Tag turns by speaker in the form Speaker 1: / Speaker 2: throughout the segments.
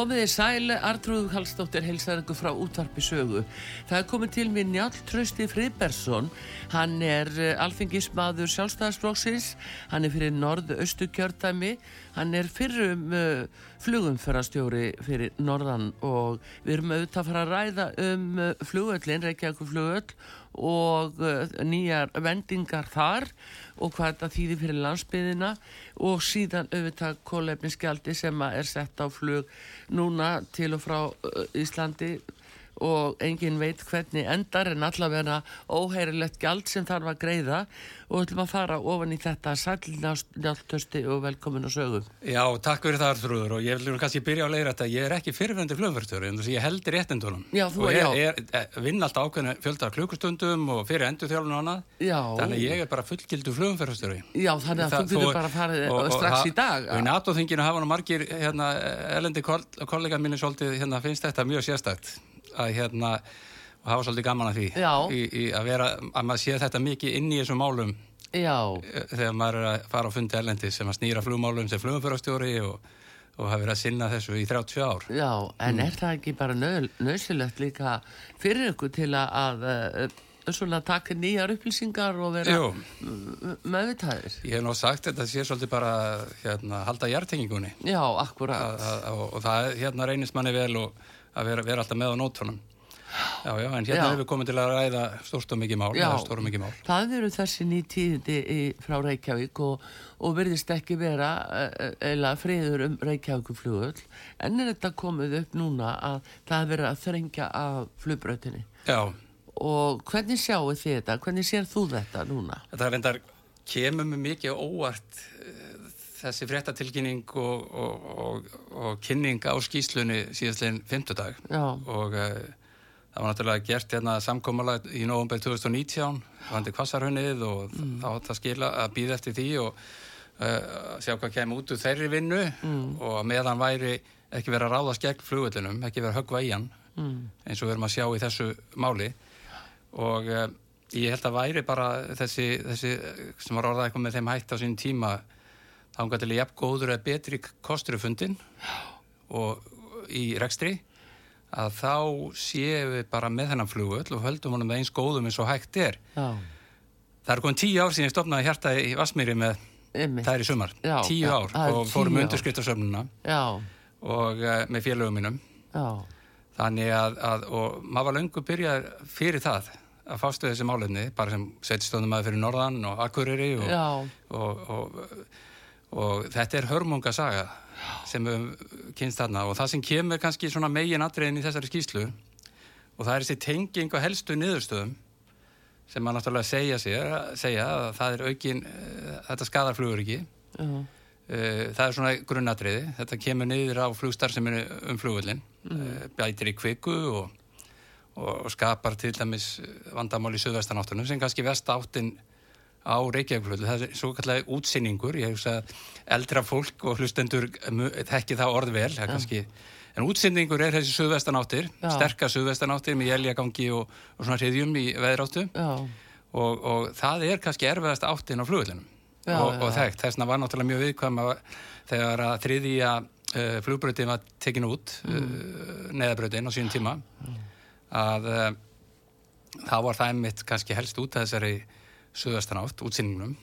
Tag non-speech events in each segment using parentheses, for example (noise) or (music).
Speaker 1: Komið þið sæle, Artrúður Hallstóttir heilsaðingu frá útvarpi sögu. Það er komið til minn Njáln Trausti Friðbergsson. Hann er uh, alþingismadur sjálfstæðarsflóksins, hann er fyrir norðu-östu kjördæmi, hann er fyrir um uh, flugumferðarstjóri fyrir norðan og við erum auðvitað að fara að ræða um uh, flugöllin, Reykjavík flugöll og nýjar vendingar þar og hvað þetta þýðir fyrir landsbyðina og síðan auðvitað kólefniskjaldi sem er sett á flug núna til og frá Íslandi og engin veit hvernig endar en allavega óheirilegt gjald sem þarf að greiða. Og við ætlum að fara ofan í þetta. Sælnjáltösti og velkomin og sögum.
Speaker 2: Já, takk fyrir það Arþrúður og ég vil kannski byrja að leira þetta ég er ekki fyrirvendur flugverðstöru en þess að ég heldur réttindunum.
Speaker 1: Já,
Speaker 2: og ég er, er, vinn alltaf ákveðinu fjölda klukustundum og fyrir endurþjálfun og annað.
Speaker 1: Já.
Speaker 2: þannig að ég er bara fullgildu flugverðstöru
Speaker 1: Já, þannig að Þa, þú getur bara að fara strax í dag.
Speaker 2: Og í NATO-þinginu hafa nú margir hérna, elendi kollega minni svolítið hérna, finnst þetta mjög sérstækt að hérna og hafa svolítið gaman að því í, í, að, vera, að maður sé þetta mikið inn í þessum málum.
Speaker 1: Já.
Speaker 2: þegar maður er að fara á fundi erlendi sem að snýra flugmálum sem flugumförastjóri og, og hafa verið að sinna þessu í 30 ár.
Speaker 1: Já, en mm. er það ekki bara nöðsilegt líka fyrir ykkur til að, að uh, svona taka nýjar upplýsingar og vera meðvitaðir?
Speaker 2: Ég hef náttúrulega sagt þetta sé svolítið bara hérna, halda hjartengingunni
Speaker 1: Já, akkurat.
Speaker 2: Og það hérna reynist manni vel og að vera, vera alltaf með á nótunum. Já, já, en hérna hefur við komið til að ræða stórst og mikið mál, mál.
Speaker 1: Það eru þessi nýtíðindi frá Reykjavík og, og verðist ekki vera eða friður um Reykjavíkuflugull en er þetta komið upp núna að það verður að þrengja af flugbröðinni
Speaker 2: já.
Speaker 1: Og hvernig sjáu þið þetta, hvernig sér þú þetta núna?
Speaker 2: Þetta reyndar kemur mig mikið óvart þessi fréttatilkynning og, og, og, og kynning á skýslunni síðastleginn 50 dag og uh, það var náttúrulega gert hérna samkómalag í nógumbeil 2019 vandi kvassarhunnið og mm. þá átt að skila að býða eftir því og uh, sjá hvað kemur út úr þeirri vinnu mm. og meðan væri ekki verið að ráðast gegn flugvöldunum, ekki verið að höggva í hann mm. eins og við erum að sjá í þessu máli og uh, ég held að væri bara þessi, þessi sem var orðað eitthvað með þeim hætt á sín tíma ánga til að jafn góður eða betri kostur er fundin og í rekstri að þá séum við bara með þennan flugull og höldum honum eins góðum eins og hægt er.
Speaker 1: Já.
Speaker 2: það er komin tíu ár síðan ég stopnaði hjarta í Vasmíri með þær í sumar.
Speaker 1: Já,
Speaker 2: tíu
Speaker 1: ja,
Speaker 2: ár og fórum undirskriftarsöfnuna
Speaker 1: og
Speaker 2: uh, með félögum mínum.
Speaker 1: Já.
Speaker 2: þannig að, að og maður var löngu byrjað fyrir það að fástu þessi málefni bara sem setjastöndum að fyrir Norðan og Akureyri og, og, og og þetta er hörmunga saga sem kynst þarna og það sem kemur kannski svona megin atriðin í þessari skýslu og það er þessi tenging og helstu niðurstöðum sem maður náttúrulega segja sér segja að það er aukin uh, þetta skadarflugur ekki
Speaker 1: uh -huh.
Speaker 2: uh, það er svona grunnatriði þetta kemur niður á flugstar sem er um flugvöldin -huh. Eh, bætir í kviku og, og, skapar til dæmis vandamál í söðvestanáttunum sem kannski vest áttin á Reykjavík það er svo kallega útsinningur ég hef að eldra fólk og hlustendur þekki það orð vel. Það kannski, en útsinningur er þessi suðvestanáttir, sterkar suðvestanáttir með jæljagangi og, og svona hriðjum í veðráttu. Og, og það er kannski erfiðast áttin á flugvöldunum og, og þekkt, þess vegna var náttúrulega mjög viðkvæm þegar að þriðja uh, flugbröðin var tekin út mm. uh, neðabröðin á sín tíma. Mm. að uh, þá var það einmitt kannski helst út að þessari suðastanátt, útsýningunum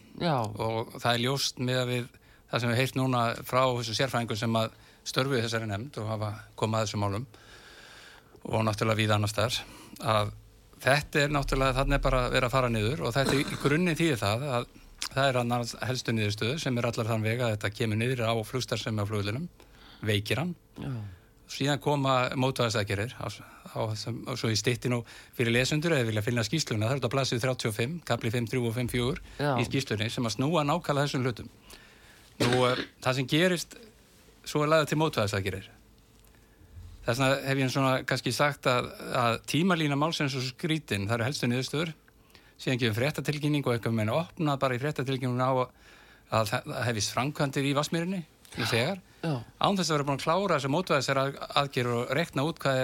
Speaker 2: og það er ljóst með að við það sem við heilt núna frá þessu sérfræðingun sem að störfið þessari nefnd og hafa komað þessum málum og náttúrulega við annars þar að þetta er náttúrulega þannig bara að vera að fara niður og þetta í grunni þýðir það að það er annars helstu niðurstöðu sem er allar þann vega að þetta kemur niður á flugstar sem er á fluglinum veikir hann.
Speaker 1: Já.
Speaker 2: Síðan koma mótvæðastækjarir á, á, á, svo í stittin og fyrir lesundur eða vilja finna skýsluna, það er þetta blassið 35 kapli 5.3 og 5.4
Speaker 1: Já.
Speaker 2: í skýslunni sem að snúa nákvæmlega þessum hlutum nú, eh, það sem gerist svo er lagað til mótvæðastækjarir þess vegna hef ég svona kannski sagt að, að tímalína málsins og skrítin, það eru helstu niðurstöður síðan gefum fréttatilkynning og eitthvað meina opnað bara í fréttatilkynningun á að, að það hefist framkvæmdir í Vasmýrinni í þegar. Án þess að vera búin að klára þess að mótvæða sér aðgerur og rekna út hvað,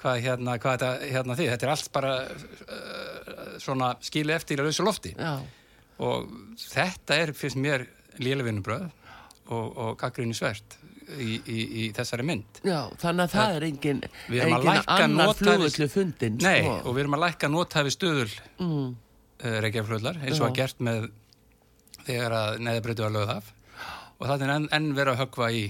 Speaker 2: hvað, hérna, hvað þetta hérna því, þetta er allt bara uh, svona skili eftir að lausa lofti
Speaker 1: Já,
Speaker 2: og þetta er fyrst mér lélevinnubröð og, og gaggrinni svert í, í, í þessari mynd
Speaker 1: já, þannig að það er engin,
Speaker 2: að
Speaker 1: engin annar flugullu fundin.
Speaker 2: Nei,
Speaker 1: sko.
Speaker 2: og við erum að lækka nothæfi stuðul
Speaker 1: mm,
Speaker 2: uh, reykjaflöðlar eins og
Speaker 1: Já.
Speaker 2: að gert með þegar að neðabreytu var lögð af og það er enn, enn verið að höggva í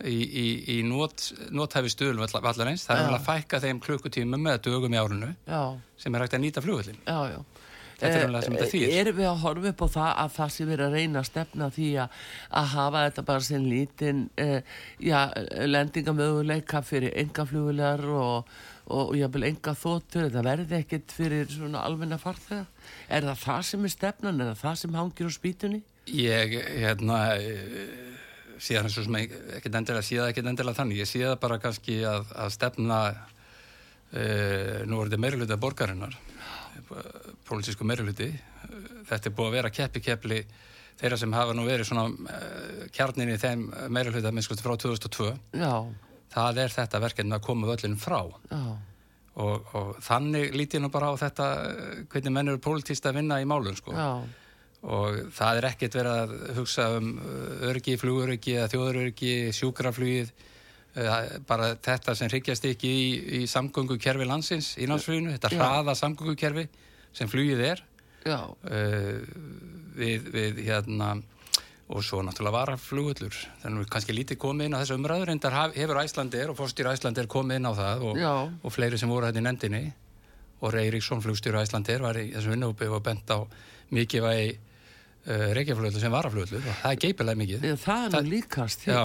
Speaker 2: í, í, í not, nothæfi stuðul vallarins, það er að fækka þeim klukkutímum með dögum í árunu
Speaker 1: já,
Speaker 2: sem er hægt að nýta flugvöldin er þetta þýðir.
Speaker 1: Erum við að horfa upp á það að það sem erum að reyna að stefna því að, að hafa þetta bara sem lítinn já, lendingamöguleika fyrir engaflugulegar og, og jáfnvel enga þóttur, þetta verði ekkit fyrir svona almenna farþega? Er það það sem er stefnan, er það það sem hangir á spýtunni?
Speaker 2: Ég, hérna síðan eins og sem ekkert endilega síða ekkert endilega þannig, ég síða bara kannski að, að stefna uh, nú er þetta meiruluti af borgarinnar pólitísku meiruluti þetta er búið að vera keppi-keppli þeirra sem hafa nú verið svona uh, kjarnin í þeim meiruluti að minnskosti frá 2002
Speaker 1: Já,
Speaker 2: það er þetta verkefni að koma völlin frá.
Speaker 1: Já,
Speaker 2: og, og þannig lítið nú bara á þetta hvernig menn eru pólitíst að vinna í málun sko.
Speaker 1: Já,
Speaker 2: og það er ekkert verið að hugsa um öryggi, flugöryggi eða þjóðuröryggi, sjúkraflugið uh, bara þetta sem hryggjast ekki í, í samgöngukerfi landsins í landsfluginu, þetta hraða samgöngukerfi sem flugið er. Uh, við, við hérna og svo náttúrulega varaflugullur þannig að kannski lítið komið inn á þessu umræður en það hefur Æslandir og fórstýra Æslandir komið inn á það og, og fleiri sem voru hérna í nefndinni. Og Reyriksson flugstýra Æslandir var í þessum vinnhópi og bent á mikið vægi uh, reykjaflugullur sem varaflugullur og það er geipilega mikið
Speaker 1: Já, það er nú líkast til.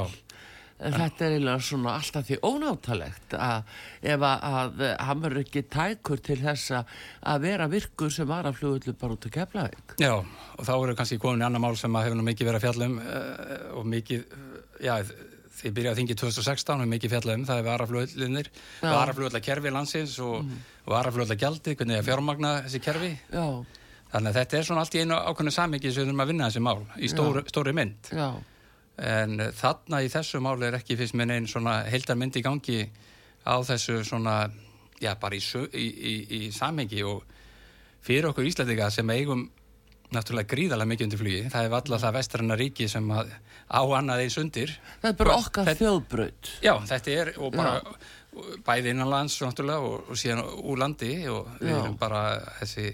Speaker 1: En þetta er eiginlega svona alltaf því ónáttalegt að ef að, að hann verður ekki tækur til þess að- að vera virkur sem var að flugullu bara út á Keflavík.
Speaker 2: Já, og þá eru kannski komin í annar mál sem að hefur nú mikið verið að fjalla um uh, og mikið, já, því byrjaði að þingi 2016 og mikið fjalla um, það er varaflugullinir,
Speaker 1: Já.
Speaker 2: varaflugullar kerfi landsins og mm. varaflugullar gjaldi, hvernig er fjármagna þessi kerfi.
Speaker 1: Já,
Speaker 2: Þannig að þetta er svona allt í einu ákveðinu samingi sem við þurfum að vinna þessi mál í stóru, stóri mynd.
Speaker 1: já,
Speaker 2: En þarna í þessu máli er ekki fyrst með einn svona heildarmynd í gangi á þessu svona, já, bara í, í, í, í samhengi og fyrir okkur Íslandika sem eigum náttúrulega gríðarlega mikið undir flugi. Það er alltaf það vestranna ríki sem að á annað eins undir.
Speaker 1: það er bara okkar þjóðbraut.
Speaker 2: Já, þetta er og bara bæði innanlands náttúrulega og, og síðan úr landi og við
Speaker 1: Já.
Speaker 2: erum bara þessi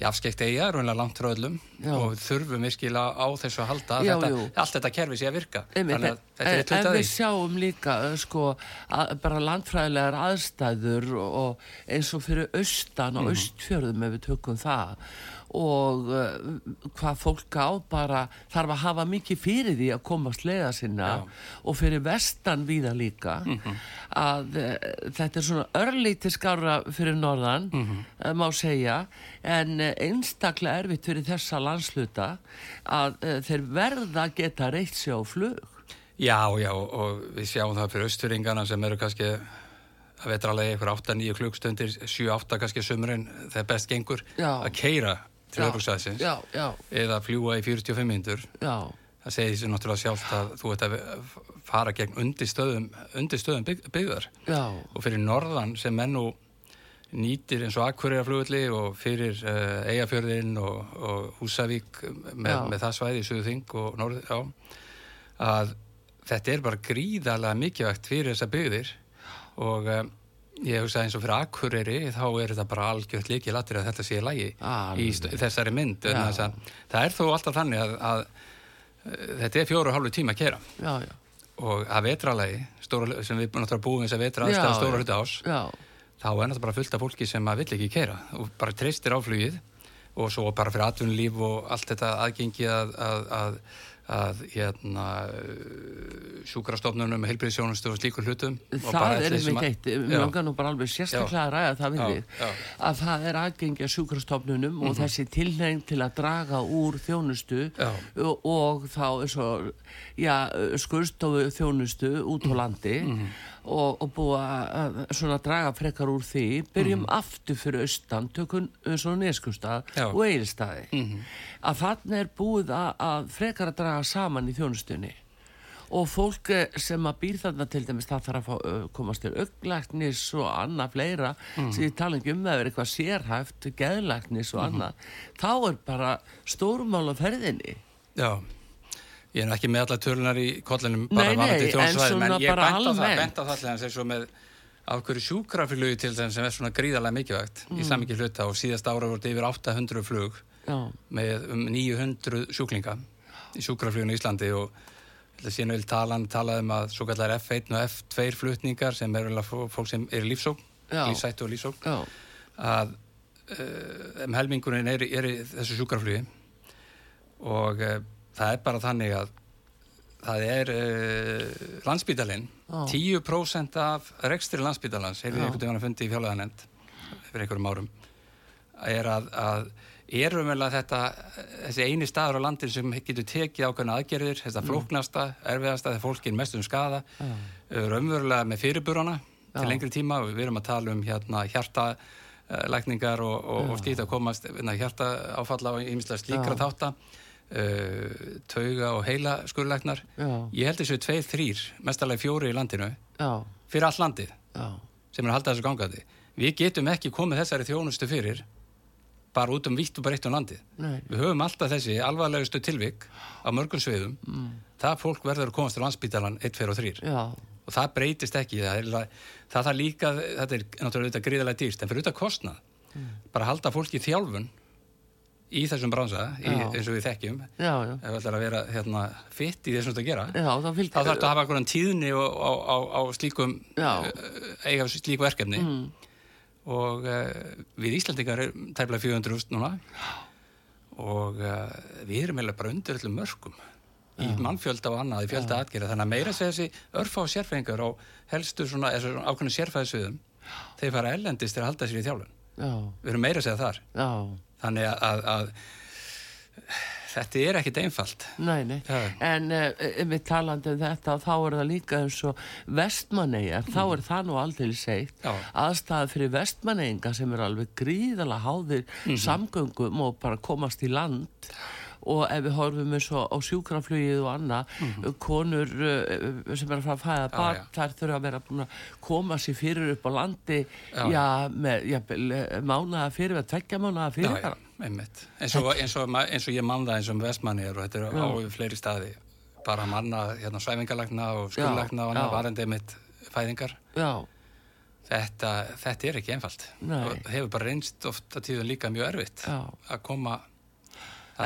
Speaker 2: jafskeikt eiga, raunlega langt frá öllum
Speaker 1: Já.
Speaker 2: og þurfum virkilega á þessu að halda að
Speaker 1: Já,
Speaker 2: þetta, allt þetta kerfi sé að virka.
Speaker 1: Einmitt,
Speaker 2: þannig að þetta er
Speaker 1: en,
Speaker 2: eitt hlut
Speaker 1: en
Speaker 2: að
Speaker 1: við
Speaker 2: því.
Speaker 1: sjáum líka uh, sko, að, bara landfræðilegar aðstæður og, eins og fyrir austan og austfjörðum ef við tökum það og uh, hvað fólk á bara þarf að hafa mikið fyrir því að komast leiða sinna
Speaker 2: Já.
Speaker 1: Og fyrir vestan víða líka að uh, þetta er svona örlítið skára fyrir norðan
Speaker 2: Mhm.
Speaker 1: uh, má segja en einstaklega erfitt fyrir þessa landsluta að þeir verða geta reitt sig á flug
Speaker 2: Já, já, og við sjáum það fyrir austfyringana sem eru kannski að vetralegi ykkur 8-9 klukkstundir 7-8 kannski sumurinn þegar best gengur
Speaker 1: Já.
Speaker 2: að keira til
Speaker 1: já,
Speaker 2: eða fljúa í 45 minnur það segir sér náttúrulega sjálft að þú ert að fara gegn undirstöðum undirstöðum bygg, byggðar.
Speaker 1: Já,
Speaker 2: og fyrir norðan sem menn nú nýtir eins og Akureyra og fyrir uh, Eyjafjörðin og, og Húsavík með, með það svæði í Suðuþing og Norð, já, að þetta er bara gríðarlega mikilvægt fyrir þessa byggðir. Og um, ég hugsa eins og fyrir Akureyri þá er þetta bara algjört líkið latir að þetta sé lagi
Speaker 1: Alveg.
Speaker 2: í þessari mynd. Að það er þó alltaf þannig að, að uh, þetta er fjóru og hálfu tíma að kera
Speaker 1: já, já,
Speaker 2: og að vetralagi stóra, sem við náttúrulega búum þess að vetra aðstæða stóra hluti ás
Speaker 1: já,
Speaker 2: þá er náttúrulega bara fullt af fólki sem að vill ekki keira og bara treystir á flugið. Og svo bara fyrir atvinnulíf og allt þetta aðgengi að, að, að, að hérna sjúkrastofnunum, heilbriðsjónustu og slíkur hlutum
Speaker 1: Það er einmitt eitt,
Speaker 2: Já.
Speaker 1: langar nú bara alveg sérstaklega að ræða það við þig.
Speaker 2: Mhm.
Speaker 1: að það er aðgengi að sjúkrastofnunum og þessi tilnefn til að draga úr þjónustu og, og þá skurstofu þjónustu út
Speaker 2: Mhm.
Speaker 1: á landi og, og búa að svona draga frekar úr því. Byrjum aftur fyrir austan tökum eins og neskustad
Speaker 2: Mhm. Já.
Speaker 1: og eilstaði að þarna er búið að, að frekar að draga saman í þjónustunni. Og fólk eh, sem að býr þarna til dæmis það þarf að fá, uh, komast til auglæknis og annað fleira. Sem ég tala ekki um að vera eitthvað sérhæft geðlæknis og annað. Þá er bara stórmál á ferðinni.
Speaker 2: Já, ég er ekki með alla tölunar í kollinum bara
Speaker 1: nei,
Speaker 2: varandi
Speaker 1: en
Speaker 2: ég á það, á það allir eins og með af hverju sjúkraflugi til þeim sem er svona gríðarlega mikilvægt í samingi hluta og síðast ára voru þetta yfir 800 flug
Speaker 1: já,
Speaker 2: með um 900 sjúklinga í sjúkrafluginu í Íslandi og þetta sé nú vil talan talað um að svo kallar F1 og F2 flutningar sem er fólk sem er í lífsók lífsættu og lífsók
Speaker 1: já,
Speaker 2: að uh, um helmingurinn er, í- er þessu sjúkraflugi og uh, það er bara þannig að það er uh, landsbítalinn
Speaker 1: Já.
Speaker 2: 10% af rekstri landsbítalans hefur einhvern veginn að fundi í fjálaðanend fyrir einhverjum árum er að, að er umvegulega þetta þessi eini staður á landin sem getur tekið ákveðna aðgerðir, þetta flóknasta erfiðasta þegar fólkin mest um skada raunverulega með fyrirburana til lengri tíma og við erum að tala um hérna hjarta uh, lækningar og, og, og slíkt að komast hérna, hjarta áfalla og ímislega slíkra
Speaker 1: Já.
Speaker 2: Uh, tauga og heila skurlæknar
Speaker 1: já,
Speaker 2: ég held þessu tveir, þrýr, mestalagi fjóri í landinu
Speaker 1: já,
Speaker 2: fyrir all landið
Speaker 1: já,
Speaker 2: sem er að halda þessu gangandi. Við getum ekki komið þessari þjónustu fyrir bara út um vitt og breytt um landið.
Speaker 1: Nei,
Speaker 2: við höfum alltaf þessi alvarlegustu tilvik á mörgum sviðum.
Speaker 1: Mm,
Speaker 2: það fólk verður að komast til landsbítalan 1, 2 og 3
Speaker 1: já,
Speaker 2: og það breytist ekki. Það er, það þarf líka, þetta er náttúrulega þetta gríðarlega dýrst, en fyrir auðvitað kostnað. Bara halda fólki í þjálfun í þessum bransa, í, eins og við þekkjum
Speaker 1: já, já,
Speaker 2: ef það ætlar að vera hérna, fitt í þessum að gera
Speaker 1: já,
Speaker 2: þá þarf þetta að hafa einhverjum tíðni á, á, á, á slíkum uh, eiga slíku verkefni.
Speaker 1: Mm,
Speaker 2: og uh, við Íslandingar er tæmlega 400.000 núna. Og uh, við erum eiginlega bara undir öllum mörgum í mannfjölda og annað, í fjölda atgerða þannig að meira þessi örfá sérfæðingar á helstu svona, eða svona ákveðinu sérfæðisviðum þeir fara ellendist til að halda sér í þjálfun.
Speaker 1: Já,
Speaker 2: við erum meira að segja þar.
Speaker 1: Já,
Speaker 2: þannig að, að, að þetta er ekkit einfalt.
Speaker 1: Nei, nei. En uh, við talandi um þetta þá er það líka eins og vestmanneigjar, þá er það nú aldrei segt aðstæða fyrir vestmanneinga sem eru alveg gríðalega háðir samgöngum og bara komast í land og ef við horfum eins og á sjúkraflugið og annað, konur uh, sem er að fara að fæða
Speaker 2: Já,
Speaker 1: barn,
Speaker 2: já.
Speaker 1: þær þurfa að vera búin að koma sér fyrir upp á landi já,
Speaker 2: Já.
Speaker 1: með já, mánaða fyrir, að tveggja mánaða fyrir
Speaker 2: já, já, einmitt eins og, eins, og, eins og ég man það eins og með vestmanni og þetta er á fleiri staði bara manna hérna, svæfingalagna og skurlagna og
Speaker 1: já.
Speaker 2: annað varandi einmitt fæðingar
Speaker 1: já,
Speaker 2: þetta, þetta er ekki einfalt
Speaker 1: Nei.
Speaker 2: og hefur bara reynst ofta tíðun líka mjög erfitt
Speaker 1: Já.
Speaker 2: að koma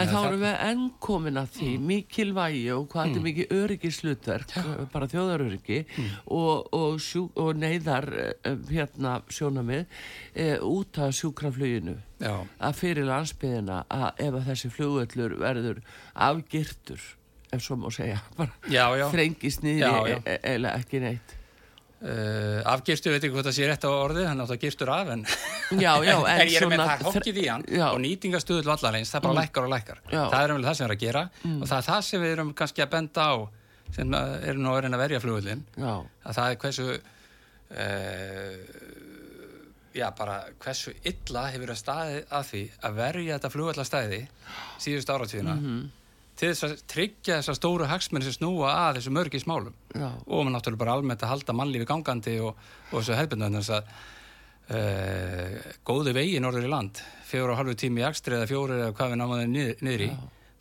Speaker 1: En þá erum við enn komin að því mikilvægi og hvað þetta er mikið öryggislutverk, bara þjóðaröryggi og, og, sjú, og neyðar eh, hérna sjónamið e, út af sjúkrafluginu.
Speaker 2: Já,
Speaker 1: að fyrir landsbyðina að ef að þessi flugvöllur verður afgirtur, ef svo má segja, (laughs) bara þrengist niður
Speaker 2: já.
Speaker 1: e- eða ekki neitt.
Speaker 2: Uh, afgirstur, veit ekki hvað það sé rétt á orði hann átt að girstur af en, (laughs)
Speaker 1: Já, já, en (laughs)
Speaker 2: ég er með það hokkið í hann
Speaker 1: Já.
Speaker 2: og nýtingastuðul vallarins, það bara lækkar og lækkar. Það er umvel það sem er að gera og það er það sem við erum kannski að benda á sem uh, er nú að verja
Speaker 1: Já,
Speaker 2: að það er hversu uh, já bara hversu illa hefur að staði að því að verja þetta flugvallastæði síðust áratvíðina til þess að tryggja þessar stóru hagsmenni sem snúa að þessu mörgismálum
Speaker 1: já,
Speaker 2: og maður náttúrulega bara almennt að halda mannlífi gangandi og, og þessu hefðbundan þess að uh, góði vegi norður í land fjóru og halvu tími í akstri eða fjóru eða hvað við námaðum niður, niður í.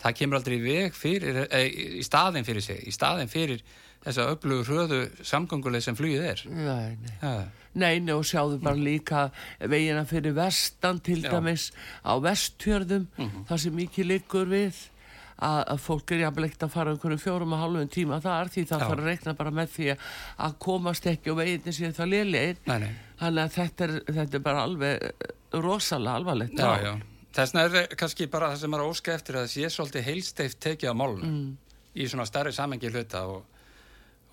Speaker 2: Það kemur aldrei í veg fyrir e, í staðin fyrir sig, í staðin fyrir þessa öflugur hröðu samgönguleg sem flugið er.
Speaker 1: Nei, nei.
Speaker 2: ja.
Speaker 1: Nei, nei, og sjáðu bara líka vegina fyrir vestan til
Speaker 2: Já.
Speaker 1: dæmis á vestjörðum þar sem mikið liggur við að, að fólk er jafnvel ekkert að fara einhverjum fjórum og halvum tíma þar því það
Speaker 2: Já.
Speaker 1: þarf að reikna bara með því að komast ekki og veginni sér það
Speaker 2: nei.
Speaker 1: þannig að þetta er, þetta er bara alveg eh, rosalega alvarlegt
Speaker 2: Já, já. Þess vegna er kannski bara það sem er óska eftir að það sé svolítið heilsteift tekið á málunum. í svona starri samengi hluta og,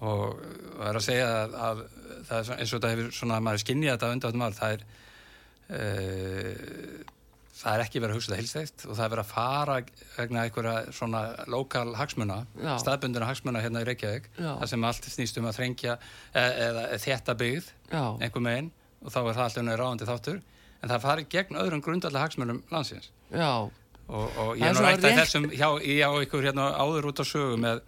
Speaker 2: og það er að segja að, að það er eins og það hefur svona að maður skinnið þetta undan það er uh, það er ekki verið að hugsa þetta hilstækt og það er verið að fara vegna einhverja svona lokal hagsmuna,
Speaker 1: Já.
Speaker 2: staðbundina hagsmuna hérna í Reykjavík,
Speaker 1: Já.
Speaker 2: það sem allt snýst um að þrengja e eða þetta byggð
Speaker 1: Já.
Speaker 2: einhver megin og þá er það alltaf ráðandi þáttur. En það farið gegn öðrum grundallega hagsmunum landsins.
Speaker 1: Já,
Speaker 2: og, og
Speaker 1: Það
Speaker 2: ég
Speaker 1: er
Speaker 2: nú rætt að
Speaker 1: rétt-
Speaker 2: þessum hjá, hjá ykkur hérna áður út á sögu með,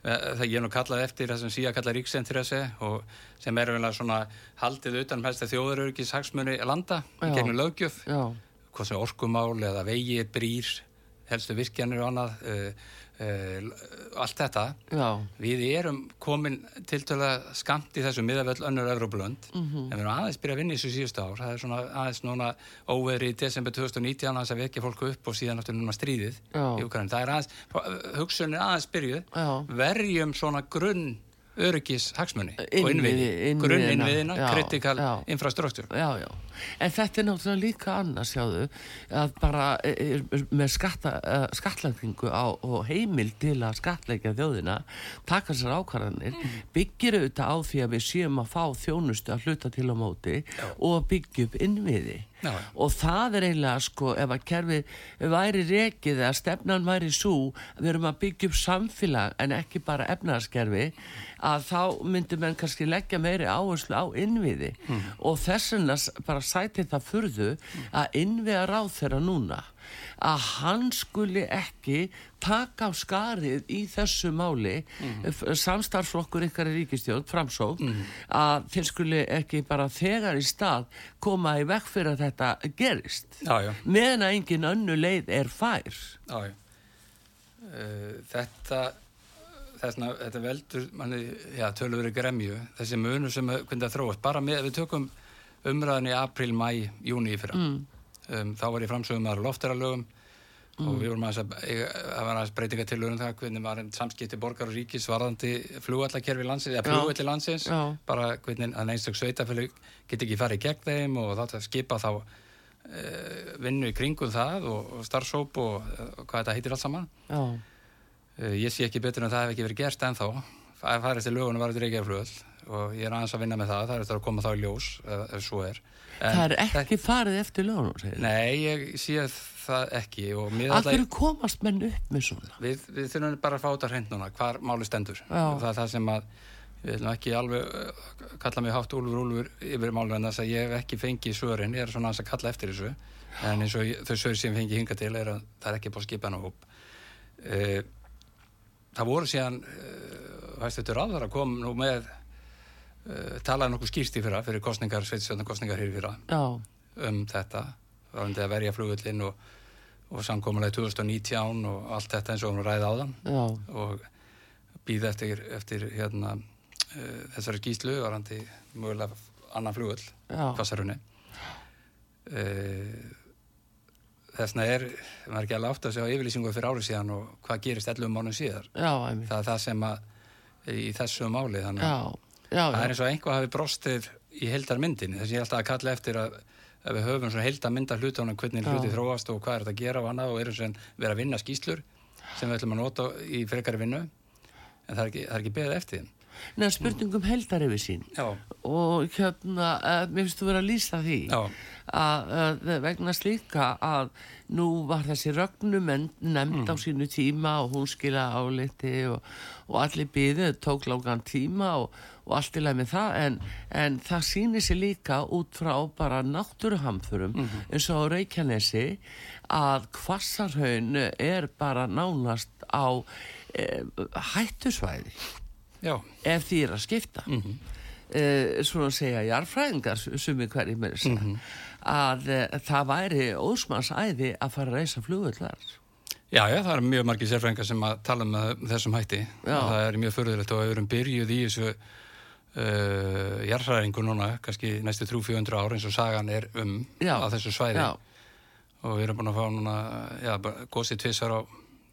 Speaker 2: það ég er nú kallað eftir þessum síðan kallað ríksentresi og sem er vel svona haldið utan hvað sem orkumál eða vegi, brýr helstu virkjanir og annað uh, uh, allt þetta.
Speaker 1: Já,
Speaker 2: við erum komin til að skamt í þessu miðavöll önnur Evrópulönd.
Speaker 1: Mhm.
Speaker 2: en við erum aðeins byrja að vinna í þessu síðustu ár. Það er svona aðeins núna óveri í desember 2019 aðeins að vekja fólku upp og síðan áttur núna stríðið
Speaker 1: Já.
Speaker 2: í Ukraínu það er aðeins, hugsunin er aðeins byrjuð. Verjum svona grunn öryggis hagsmunni og
Speaker 1: Innviði,
Speaker 2: innviði,
Speaker 1: innviðina.
Speaker 2: grunn innviðina
Speaker 1: Já,
Speaker 2: kritikal infrastruktúr
Speaker 1: já, já. En þetta er náttúrulega líka annars, sjáðu, að bara er, er, með skatta, uh, skattlagningu á, og heimil til að skattleika þjóðina, taka sér ákvarðanir, byggir auðvitað á því að við séum að fá þjónustu að hluta til á móti og byggja upp innviði.
Speaker 2: Já.
Speaker 1: Og það er eiginlega sko ef að kerfið væri rekið eða stefnan væri svo við erum að byggja upp samfélag en ekki bara efnaðaskerfi að þá myndi menn kannski leggja meiri áherslu á innviði og þess vegna bara sæti það furðu að innviða ráð þeirra núna að hann skuli ekki taka á skarið í þessu máli mm. samstarflokkur ykkar í ríkistjórn, framsók að þeir skuli ekki bara þegar í stað koma í vekk fyrir að þetta gerist.
Speaker 2: Já, já,
Speaker 1: meðan að engin önnu leið er fær.
Speaker 2: Já, já. Uh, þetta þessna, þetta veldur manni, já, tölur verið gremju. Þessi munur sem er- hvernig það þróast. Bara með, við tökum umræðan í april, mæ, júni í fyrra. Mm. um, þá var ég framsögum með lofteralögum og við vorum aðeins að það var aðeins breytinga til um það hvernig var samskipti borgar og ríkis varðandi flugvallakerfi landsins, eða flugvalli landsins.
Speaker 1: Já.
Speaker 2: bara hvernig að einstök sveitafélag get ekki farið gegn þeim og þá að skipa þá uh, vinnu í kringum það og, og starfsóp og, og hvað þetta heitir allt saman. Uh, ég sé ekki betur en það hef ekki verið gerst ennþá. Það farið til lögunum var þetta reykjaflugöld og ég er aðeins að vinna með það. Það er eftir að koma þá í ljós ef, ef svo er. En
Speaker 1: það er ekki farið eftir segir
Speaker 2: Nei, ég sé það ekki
Speaker 1: hverju komast menn upp með svona?
Speaker 2: við, við þurfum bara að fá þetta hreint núna, hvar máli stendur. Það er það sem að við viljum ekki alveg uh, kalla mig hátt úlfur úlfur yfir málur en þess að ég hef ekki fengið svörin, ég er svona aðeins að kalla eftir þessu en eins og þau svör sem ég fengi hinga til er að það er ekki búið að skipa hana hóp uh, það voru síðan uh, hæstutur ráður að kom nú með talaði nokkuð skýrst í fyrra fyrir kostningar, sveitsjóðan kostningar hér í fyrra
Speaker 1: Já,
Speaker 2: um þetta varandi að verja flugullin og, og samkomulega 2019 og allt þetta eins og hún ræði áðan.
Speaker 1: Já,
Speaker 2: og býða eftir, eftir hérna, uh, þessari skýslu varandi mögulega annan flugull kvassarunni uh, þessna er maður ekki alveg átt að segja á yfirlýsingu fyrir árið síðan og hvað gerist 11 mánuð síðar.
Speaker 1: Já,
Speaker 2: það er það sem að í þessu máli þannig
Speaker 1: Já,
Speaker 2: að
Speaker 1: já,
Speaker 2: það er eins og einhvað hafi brostið í heildarmyndinni þess að ég er alltaf að kalla eftir að að við höfum svona heildarmynda hlutunum hvernig hluti þróast og hvað er þetta að gera og annað og erum sem vera að vinna skýslur sem við ætlum að nota í frekari vinnu. En það er ekki, það er ekki beðið eftir
Speaker 1: neða spurningum heldar yfir sín.
Speaker 2: Já,
Speaker 1: og hérna, uh, mér finnst þú vera að lýsa því.
Speaker 2: Já,
Speaker 1: að, að vegna slíka að nú var þessi rögnum nefnd á sínu tíma og hún skila áliti og, og allir byðið tók langan tíma og, og allt í lagi með það. En, en það sýnir sér líka út frá bara náttúruhamþurum eins og Reykjanesi að kvassarhaun er bara nánast á e, hættusvæði.
Speaker 2: Já,
Speaker 1: ef því er að skipta. Mm -hmm. svona segja jarfræðingar sumi hverjir með þess
Speaker 2: Mhm.
Speaker 1: Að uh, það væri ósmannsæði að fara að reysa flugullar
Speaker 2: já, já, það er mjög margir sérfræðingar sem að tala um það- þessum hætti
Speaker 1: Já.
Speaker 2: það er mjög förðulegt og við erum byrjuð í þessu uh, jarðhræringu núna, kannski næstu 300-400 ár eins og sagan er um
Speaker 1: Já.
Speaker 2: á þessu svæði
Speaker 1: já,
Speaker 2: og við erum búin að fá núna já, gósið tvissar á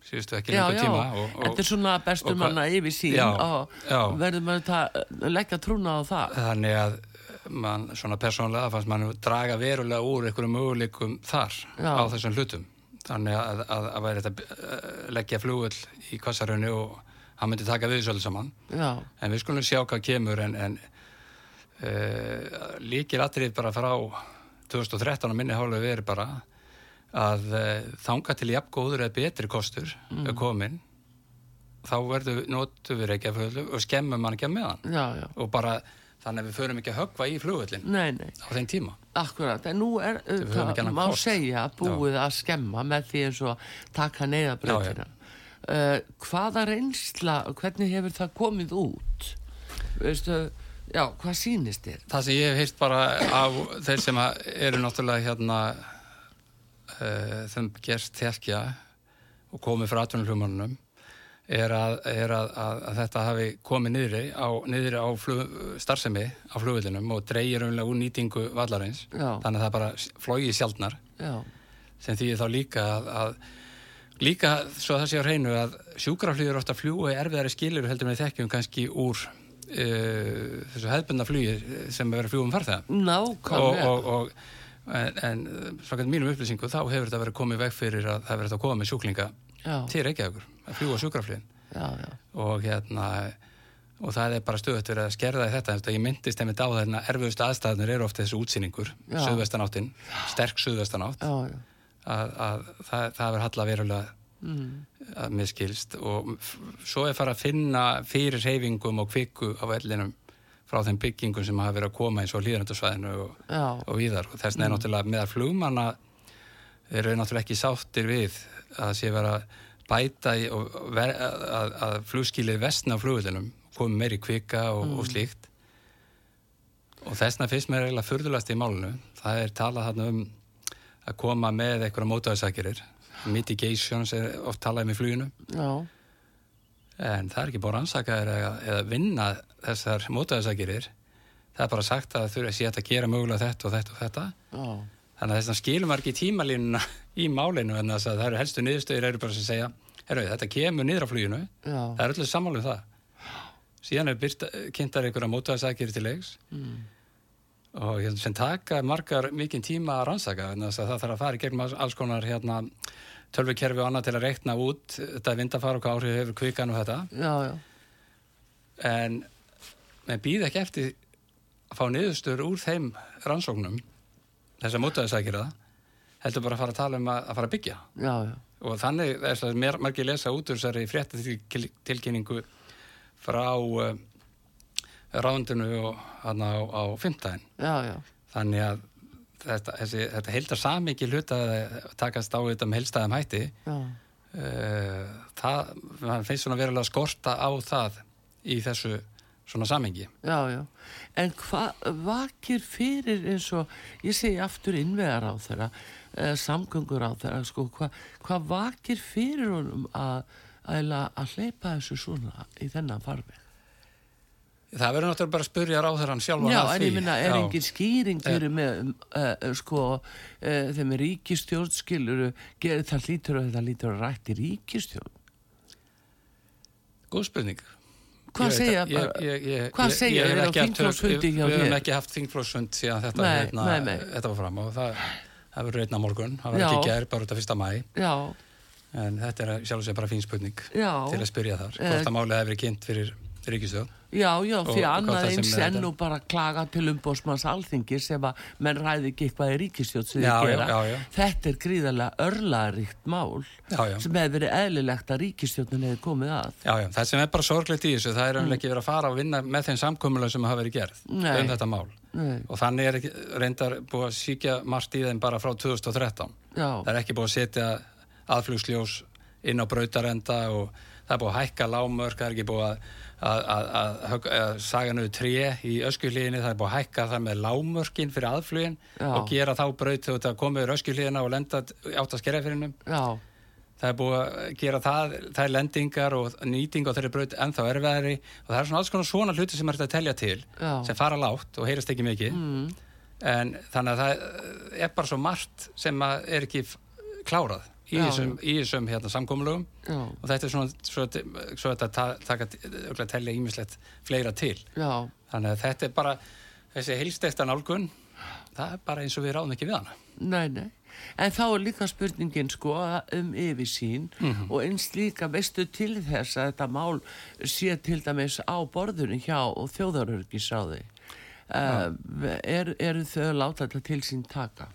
Speaker 2: síðustu ekki
Speaker 1: já, já.
Speaker 2: tíma og, og
Speaker 1: þetta er svona bestur manna yfir sín
Speaker 2: Já,
Speaker 1: og
Speaker 2: já.
Speaker 1: maður að leggja trúna á það
Speaker 2: þannig að mann svona persónlega fannst mann draga verulega úr einhverjum möguleikum þar
Speaker 1: Já.
Speaker 2: á þessum hlutum þannig að, að, að væri þetta uh, leggja flugull í kvassarunni og, hann myndi taka við öllu saman
Speaker 1: Já,
Speaker 2: en við skulum sjá hvað kemur en, en uh, líkir atrið bara frá 2013 að minni hálfu verið bara að uh, þanga til jafn góður eða betri kostur mm. komin þá verður notu við ekki og skemmum hann ekki að meðan
Speaker 1: já, já.
Speaker 2: og bara þannig að við förum ekki að högva í
Speaker 1: nei,
Speaker 2: á þeim tíma
Speaker 1: akkurat, en nú er
Speaker 2: annan
Speaker 1: má
Speaker 2: kost.
Speaker 1: segja búið að skemma með því eins og taka neyðabreytina. Uh, hvaða reynsla, hvernig hefur það komið út? Veistu, já, hvað sýnist þér?
Speaker 2: Það sem ég hef heyrt bara af þeir sem eru náttúrulega hérna uh, þeim gerst tekja og komið frá atvinnulhumanunum er, að, er að, að, að þetta hafi komið niðri á, niðri á flug, starfsemi á flugvillinum og dreigir umlega úr nýtingu vallarins.
Speaker 1: Já.
Speaker 2: þannig að það bara flógi sjaldnar.
Speaker 1: Já,
Speaker 2: sem því þá líka að, að líka svo að það sé á hreinu að sjúkraflýður ofta fljúi erfiðari skilir heldur með þekkjum kannski úr uh, þessu hefðbundna flugi sem er verið að fljúa um farþega. Og, og, og en, en svakað mínum upplýsingu þá hefur þetta verið komið veg fyrir að það hefur verið að koma með sjúklinga til Reykjavíkur að fljúa
Speaker 1: já,
Speaker 2: og hérna og það er bara stöðut verið að skerða í þetta ég myndist einmitt á þarna erfiðustu aðstæðanir eru ofta þessu útsýningur, söðvestanáttin sterk söðvestanátt að, að það, það verður halla verulega
Speaker 1: Mm.
Speaker 2: að miskilst og svo er fara að finna fyrir reyfingum og kvikku á vellinum frá þeim byggingum sem hafa verið að koma eins og líðrandasvæðinu og, og víðar. Og þess vegna er náttúrulega meðal flugmanna eru náttúrulega ekki sáttir við að sé vera bæta í, ver, að, að flugskilið vestna á flugvillinum komi meiri kvika og, og slíkt. Og þess vegna finnst mér eiginlega furðulegast í málunu það er talað þarna um að koma með einhverja mótaðarsakirir mitigations er oft talað um í fluginu.
Speaker 1: Já,
Speaker 2: en það er ekki búin að rannsaka þér eða, eða vinna þessar mótaðarsakirir það er bara sagt að þurfa að sé að gera mögulega þetta og þetta og þetta.
Speaker 1: Já,
Speaker 2: þannig að þess að skilum var ekki tímalínuna í málinu en þess að það eru helstu niðurstöðir eru bara sem segja, herru, þetta kemur niður á fluginu.
Speaker 1: Já,
Speaker 2: það er öllu sammálu um það. Síðan er byrta, kynntar einhverja mótaðarsakir til leiks.
Speaker 1: Mm.
Speaker 2: og hérna, sem taka margar mikinn tíma að rannsaka en þess að það þarf að fara í gegnum alls- konar hérna, tölvukerfi og annað til að reikna út þetta vindafar og hvað áhrif hefur kvikan og þetta.
Speaker 1: Já, já,
Speaker 2: en með býð ekki eftir að fá niðurstöður úr þeim rannsóknum þess að það heldur bara að fara að tala um að, að fara að byggja.
Speaker 1: Já, já,
Speaker 2: og þannig er þess að mér margir lesa út úr þessari fréttatilkynningu frá uh, ráðundinu og hann á, á
Speaker 1: já,
Speaker 2: þannig að þetta, þessi, þetta heildar samiki hluta að takast á þetta með heilstæðum hætti. Uh, það finnst svona verulega skorta á það í þessu svona samengi
Speaker 1: já, já. En hvað vakir fyrir eins og, ég segi aftur innvegar á þeirra, uh, samgöngur á þeirra, sko, hvað hva vakir fyrir honum að, hleypa þessu svona í þennan farveg?
Speaker 2: það verður náttúrulega bara að spurja ráðherran sjálfan
Speaker 1: Já, en ég minna, er
Speaker 2: Já.
Speaker 1: engin skýring fyrir með, uh, sko, uh, þeim er ríkistjórn, skilur, gerir það lítur og þetta lítur að rætt í ríkistjórn.
Speaker 2: góð spurning
Speaker 1: Hvað segja
Speaker 2: Ég- ég- ég-
Speaker 1: hvað
Speaker 2: ég-
Speaker 1: segja?
Speaker 2: Við höfum
Speaker 1: þér?
Speaker 2: ekki haft þingflósfund síðan þetta,
Speaker 1: Nei,
Speaker 2: hérna,
Speaker 1: nei, nei.
Speaker 2: þetta var fram og það, það verður einna morgun, það verður ekki gerð bara út af fyrsta mæ
Speaker 1: Já,
Speaker 2: en þetta er sjálf og sér bara fín spurning til að spyrja þar,
Speaker 1: Eh,
Speaker 2: hvort að málið hefur verið kynnt fyrir ríkistöð
Speaker 1: já, já,
Speaker 2: Og
Speaker 1: því
Speaker 2: hvað
Speaker 1: annað
Speaker 2: sem
Speaker 1: eins en
Speaker 2: þetta?
Speaker 1: nú bara klaga til umbósmanns alþingis ef að menn ræði ekki eitthvað í ríkistjórn sem þið gera.
Speaker 2: já, já.
Speaker 1: Þetta er gríðarlega örlaríkt mál
Speaker 2: Já,
Speaker 1: sem hefur verið eðlilegt að ríkistjórnin hefur komið að.
Speaker 2: Já, já, það sem er bara sorglegt í þessu, það er mm. ekki verið að fara og vinna með þeim samkomulega sem hafa verið gerð
Speaker 1: Nei.
Speaker 2: um þetta mál
Speaker 1: Nei.
Speaker 2: og þannig er ekki, reyndar búið að síkja margt í þeim bara frá 2013
Speaker 1: Já,
Speaker 2: það er ekki búið að setja aðflugsljós og það er búið að hækka lámörk, það er ekki búið að, að, að, að, saga nöðu tré í öskuhlíðinni, það er búið að hækka það með lámörkin fyrir aðflugin
Speaker 1: Já.
Speaker 2: og gera þá braut þegar þetta komið yfir öskuhlíðina og lenda átt að skerja fyrir
Speaker 1: já,
Speaker 2: það er búið að gera það, það er lendingar og nýting á þeirri braut ennþá erfiðari og það er svona alls konar svona hluti sem er þetta að telja til
Speaker 1: Já.
Speaker 2: sem fara lágt og heyrast ekki mikið.
Speaker 1: Mm,
Speaker 2: en þannig að það er bara svo margt sem er ekki klárað í þessum, hérna, samkomulögum.
Speaker 1: Já,
Speaker 2: og þetta er svona svo, svo þetta ta- taka örugglega telja ímislegt fleira til.
Speaker 1: Já,
Speaker 2: þannig að þetta er bara þessi heilstekta nálgun það er bara eins og við ráðum ekki við hana.
Speaker 1: Nei, nei. en þá er líka spurningin sko um yfirsýn
Speaker 2: Mhm.
Speaker 1: og eins líka veistu til þess að þetta mál sé til dæmis á borðunum hjá og þjóðarörgisáði uh, er, eru þau að láta þetta til sín taka?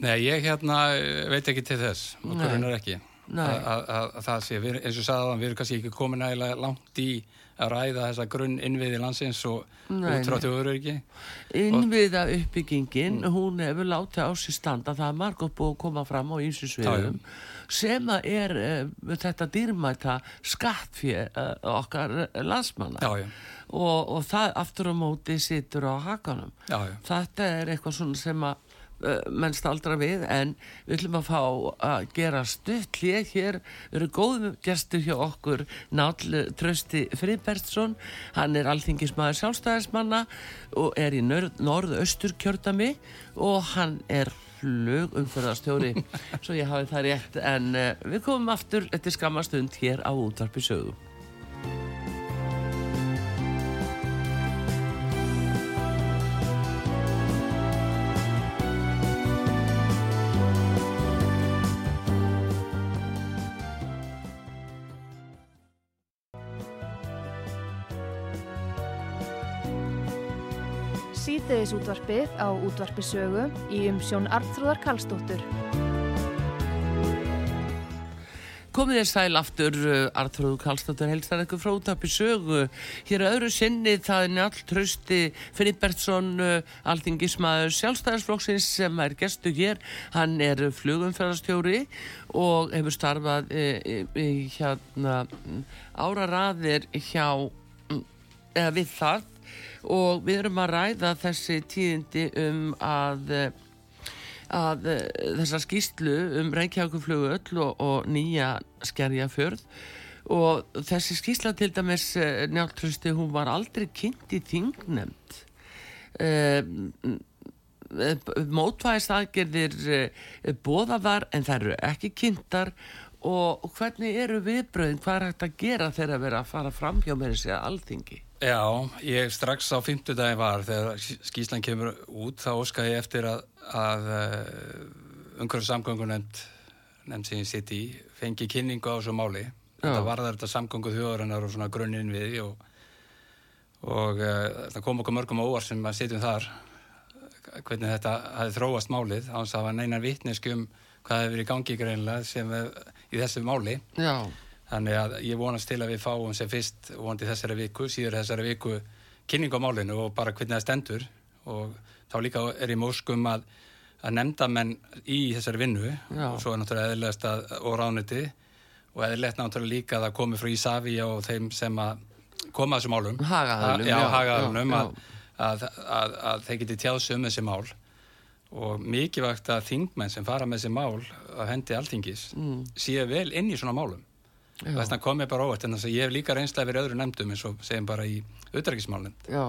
Speaker 2: Nei, ég hérna eh, veit ekki til þess, og grunar ekki að, að, að, að það sé, við, eins og sagði það, við erum kannski ekki komin nægilega langt í að ræða þessa grunn innviði landsins og
Speaker 1: Nei,
Speaker 2: út frá
Speaker 1: nei.
Speaker 2: þjóður ekki.
Speaker 1: Innviða uppbyggingin,
Speaker 2: Mm.
Speaker 1: hún hefur látið á sér standa, það er margótt búið að koma fram á ýmsu sviðum, sem að er uh, þetta dýrmæta skattfjö uh, okkar uh, landsmanna
Speaker 2: Já, já,
Speaker 1: og, og það aftur á móti situr á hakanum.
Speaker 2: já.
Speaker 1: Þetta er eitthvað svona sem að menn staldra við en við ætlum að fá að gera stutt hlið hér, erum góðum gestur hjá okkur Náll Trösti Friðbertsson, hann er alþingismæður sjálfstæðismanna og er í norð-austur kjördami og hann er flug umförðarstjóri (laughs) svo ég hafi það rétt en uh, við komum aftur eftir skamastund hér á útvarpi sögu
Speaker 3: Síðdeis útvarpið á útvarpi sögu í umsjón Arnþróðar Karlsdóttur.
Speaker 1: Komið þér sæl aftur, Arþróðu Kallstóttur helstar eitthvað frá útvarpi sögu. Hér að öðru sinni það er Njall Trausti Friðbertsson, uh, alþingismæður sjálfstæðarsflokksins sem er gestu hér. Hann er flugumferðarstjóri og hefur starfað í, í, í hérna áraraðir hjá, mm, eða við það og við erum að ræða þessi tíðindi um að eh, að uh, þessa skýslu um Reykjavíkuflugöll og, og nýja skerjafjörð. Og þessi skýsla til dæmis uh, njáltrösti hún var aldrei kynnt í þingnemnd uh, mótvæðist aðgerðir bóðaðar en það eru ekki kynntar. Og, hvernig eru viðbröðin hvað er hægt að gera þegar að vera að fara fram hjá mér þessi alþingi
Speaker 2: Já, ég strax á fimmtudagi var þegar skýslan kemur út þá óska ég eftir að, að umhverju samgöngu nefnd nefnd sem ég sitt í fengi kynningu á þessu máli. Þetta varðar þetta samgöngu þjóðarinnar og svona grunninn við og, og uh, það kom okkur mörgum óvar sem að sitjum þar hvernig þetta hafi þróast málið þess að það var neina vitneski um hvað hefur verið í gangi greinlega sem er, í þessu máli.
Speaker 1: Já,
Speaker 2: Þannig að ég vonast til að við fáum sem fyrst vonandi þessari viku, síður þessari viku kynning á málinu og bara hvernig það stendur og þá líka er ég móskum að, að nefnda menn í þessari vinnu
Speaker 1: Já.
Speaker 2: og svo er náttúrulega eðlilegast að, og rániti og eðlilegt náttúrulega líka að það komi frá Ísafi og þeim sem að koma þessum málum.
Speaker 1: Hagaðilum,
Speaker 2: Já,
Speaker 1: já,
Speaker 2: að, að, að, að þeir geti tjáðs um þessi mál og mikilvægt að þingmenn sem fara með þessi mál að hendi alþingis mm. séu vel inn í svona málum. Þess vegna kom ég bara óvart en þess að ég hef líka reynslega verið öðru nefndum eins og segjum bara í auðverkismálinn
Speaker 1: já.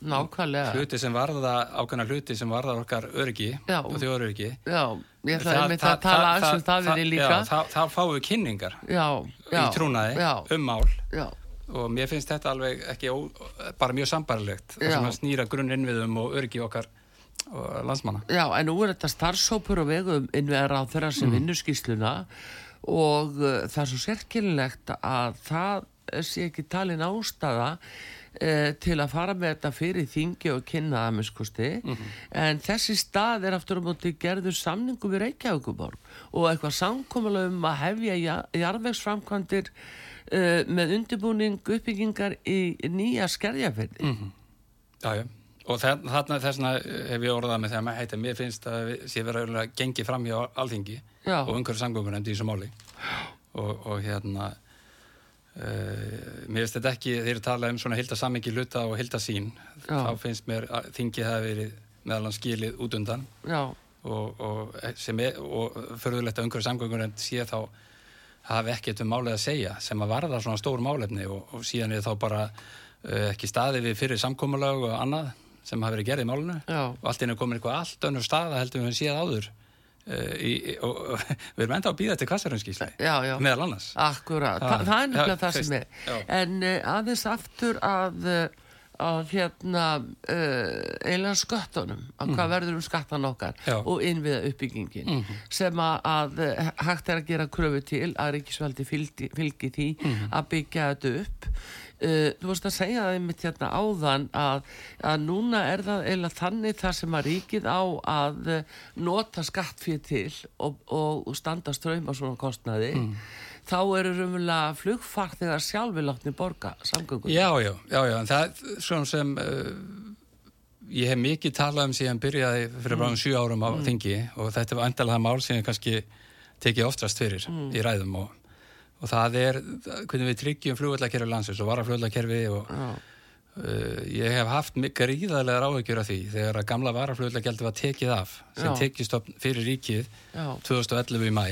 Speaker 1: Nákvæmlega.
Speaker 2: Hluti sem varða ákveðna hluti sem varða okkar öryggi
Speaker 1: Já.
Speaker 2: og þjóðöryggi
Speaker 1: Já, ég ætlaði einmitt að tala aðeins um það við þig líka.
Speaker 2: þá- fáum við kynningar
Speaker 1: Já,
Speaker 2: í trúnaði um mál.
Speaker 1: Já,
Speaker 2: og mér finnst þetta alveg ekki ó, bara mjög sambarlegt það að snýra grunninnviðum og öryggi okkar og landsmanna.
Speaker 1: Já, en nú er þetta starfsópur og vegum innvegar á þeirra
Speaker 2: Mm.
Speaker 1: sem vinnur skýsluna og uh, það er svo sérkynlegt að það sé ekki talin ástæða uh, til að fara með þetta fyrir þingi og kynna það með skusti
Speaker 2: Mhm.
Speaker 1: en þessi stað er aftur á móti gerður samningu við Reykjavíkuborg og eitthvað samkomulega um að hefja ja- jarðvegsframkvæmdir uh, með undirbúning uppbyggingar í nýja skerjafyrði
Speaker 2: Mhm. Já, já. Og þa- þarna þessna hef ég orðað með þegar maður heita, mér finnst að sé verið að gengi fram hjá alþingi
Speaker 1: Já.
Speaker 2: og umhverju samgöngunemnd í þessu máli. Og, og hérna, uh, mér finnst þetta ekki, þeir eru talað um svona hilda sammingi hluta og hilda sín,
Speaker 1: Já.
Speaker 2: þá finnst mér að þingið hafi verið meðal hans skilið út undan og, og, sem er, og förðulegt að umhverju samgöngunemnd sé þá hafi ekkert um málið að segja sem að varða svona stór málefni og, og síðan er þá bara uh, ekki staði við fyrir samkómulag og annað sem hafi verið gerð í málinu
Speaker 1: Já.
Speaker 2: og allt inn er komin eitthvað allt önnur staða heldur við höfum séð áður uh, í, og, og (laughs) við erum enda að býða til
Speaker 1: já
Speaker 2: meðal annars
Speaker 1: Akkurat,
Speaker 2: Ha,
Speaker 1: Þa, það er nefnilega
Speaker 2: já,
Speaker 1: það sem er
Speaker 2: já.
Speaker 1: En uh, aðeins aftur að, uh, að hérna uh, eiginlega sköttunum að hvað verður um skattan okkar
Speaker 2: Mhm. Já. Mhm.
Speaker 1: og innviða uppbyggingin sem að, að eh, hægt er að gera kröfu til að ríkisveldi fylgi, fylgi því
Speaker 2: Mhm.
Speaker 1: að byggja þetta upp uh, þú varst að segja það einmitt hérna áðan að, að núna er það eiginlega þannig þar sem að ríkið á að eh, nota skattfið til og, og, standa ströym á svona kostnaði
Speaker 2: Mhm.
Speaker 1: þá eru raunverulega flugfarþegar sjálfi látni borga samgöngur
Speaker 2: Já, já, já, já, en það svona sem uh, ég hef mikið talað um síðan byrjaði fyrir bara um sjö árum á þingi og þetta var endalega það mál sem ég kannski tekið oftast fyrir í ræðum og, og það er hvernig við tryggjum flugvallakerfi landsins og varaflugvallakerfi og
Speaker 1: Já.
Speaker 2: uh, ég hef haft mikið ríðarlegar áhyggjur af því þegar að gamla varaflugvallagjaldi var tekið af sem
Speaker 1: Já.
Speaker 2: tekið stopp fyrir ríkið
Speaker 1: Já.
Speaker 2: 2011 í mæ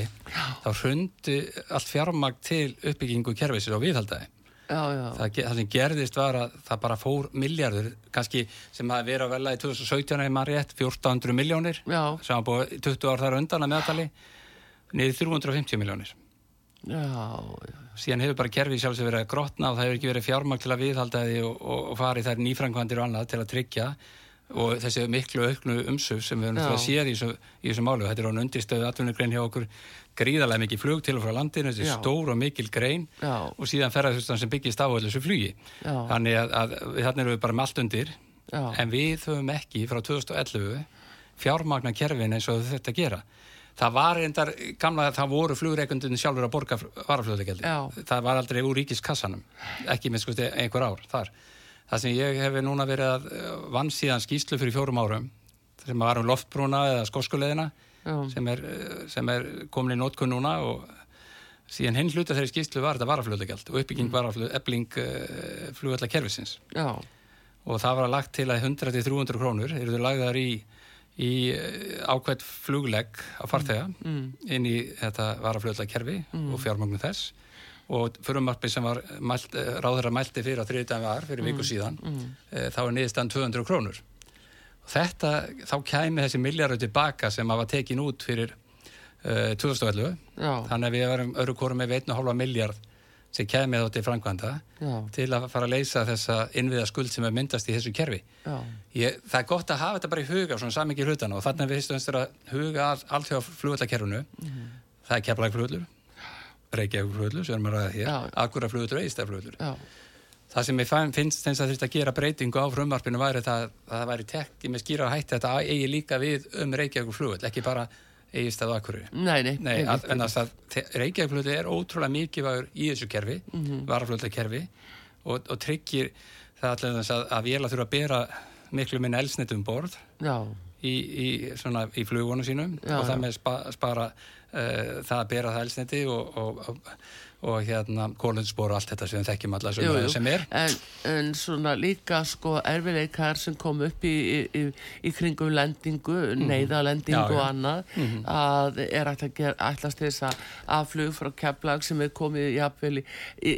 Speaker 2: þá hrundi allt fjármagn til uppbyggingu kerfisir og viðhaldaði
Speaker 1: Já, já,
Speaker 2: það, það sem gerðist var að það bara fór miljardur, kannski sem að vera að velja í 2017 eða maður rétt 1400 miljónir,
Speaker 1: já,
Speaker 2: sem var búið 20 ár þar undan að meðtali niður í 350 miljónir
Speaker 1: já, já,
Speaker 2: síðan hefur bara kerfið sjálfs verið að grotna og það hefur ekki verið fjármagn til að viðhalda því og, og, og fara í þær nýframkvæmdir og annað til að tryggja og þessi miklu auknu umsuf sem við höfum
Speaker 1: Já.
Speaker 2: náttúrulega séð í þessu, í þessu málu þetta er án undirstöðu atvinnugrein hjá okkur gríðarlega mikið flug til og frá landinu þessi
Speaker 1: Já.
Speaker 2: stór og mikil grein
Speaker 1: Já.
Speaker 2: og síðan ferðarþjóðstan sem byggist á þessu flugi
Speaker 1: Já.
Speaker 2: þannig að, að þarna erum við bara með allt undir en við höfum ekki frá 2011 fjármagna kerfin eins og þetta gera það var endar gamla það voru flugreikundin sjálfur að borga varaflugleikjaldi það var aldrei úr ríkiskassanum ekki með sko einhver ár þar. Það sem ég hef núna verið að eh, vann síðan skýslu fyrir fjórum árum sem var um loftbrúna eða skoskuleðina
Speaker 1: Já.
Speaker 2: sem er, eh, sem er komin í nótkun núna og síðan hinn hluta þeirri skýslu var þetta varaflugleikjald og uppbygging varaflug, ebling flugvallakerfisins.
Speaker 1: Já,
Speaker 2: og það var lagt til að 100-300 krónur eru þau lagðar í, í eh, ákveðt fluglegg á farþega
Speaker 1: mm.
Speaker 2: inn í þetta varaflugleikkerfi og fjármögnum þess. Og fyrirmarpi sem var mælt, ráður að mælti fyrir á þriðdæmi var fyrir viku síðan eh, þá er niðurstaðan 200 krónur. Og þetta, þá kæmi þessi miljardur tilbaka sem að var tekin út fyrir uh, 2011
Speaker 1: já,
Speaker 2: þannig að við varum öru kórum með 1,5 miljard sem kæmi þá til framkvæmda
Speaker 1: já,
Speaker 2: til að fara að leysa þessa innviða skuld sem er myndast í þessu kerfi. Ég, það er gott að hafa þetta bara í huga svona samingi hlutana og þannig að við fyrstum að huga all, allt hjá flugvallakerfinu það er keflagflugullur Reykjavíkflugullur sem að ræða hér
Speaker 1: Já.
Speaker 2: Akuraflugullur og Eistaflugullur það sem ég finnst þess að að gera breytingu á frumarpinu væri það að það væri tekki með skýra hætti að þetta eigi líka við um Reykjavíkflugull ekki bara eigist að Akureyri.
Speaker 1: Nei, nei,
Speaker 2: Nei, að, en að Reykjavíkflugull er ótrúlega mikilvægur í þessu kerfi mm
Speaker 1: Mhm.
Speaker 2: kerfi og, og tryggir það allir þess að, að vél að þurfa að bera miklu minna elsnit um borð í, í, svona, í flugunum sínum
Speaker 1: Já,
Speaker 2: og það með spa, spara uh, það að bera það elsniti og, og, og, og hérna kólunsbor og allt þetta sem við þekkjum alla
Speaker 1: jú, jú.
Speaker 2: sem er
Speaker 1: En, en svona líka sko erfileikar sem kom upp í, í, í, kringum lendingu, neyðalendingu.
Speaker 2: Já, já.
Speaker 1: og annað, að er ætla að til þess að aðflug frá Keflag sem er komið jafnvel í,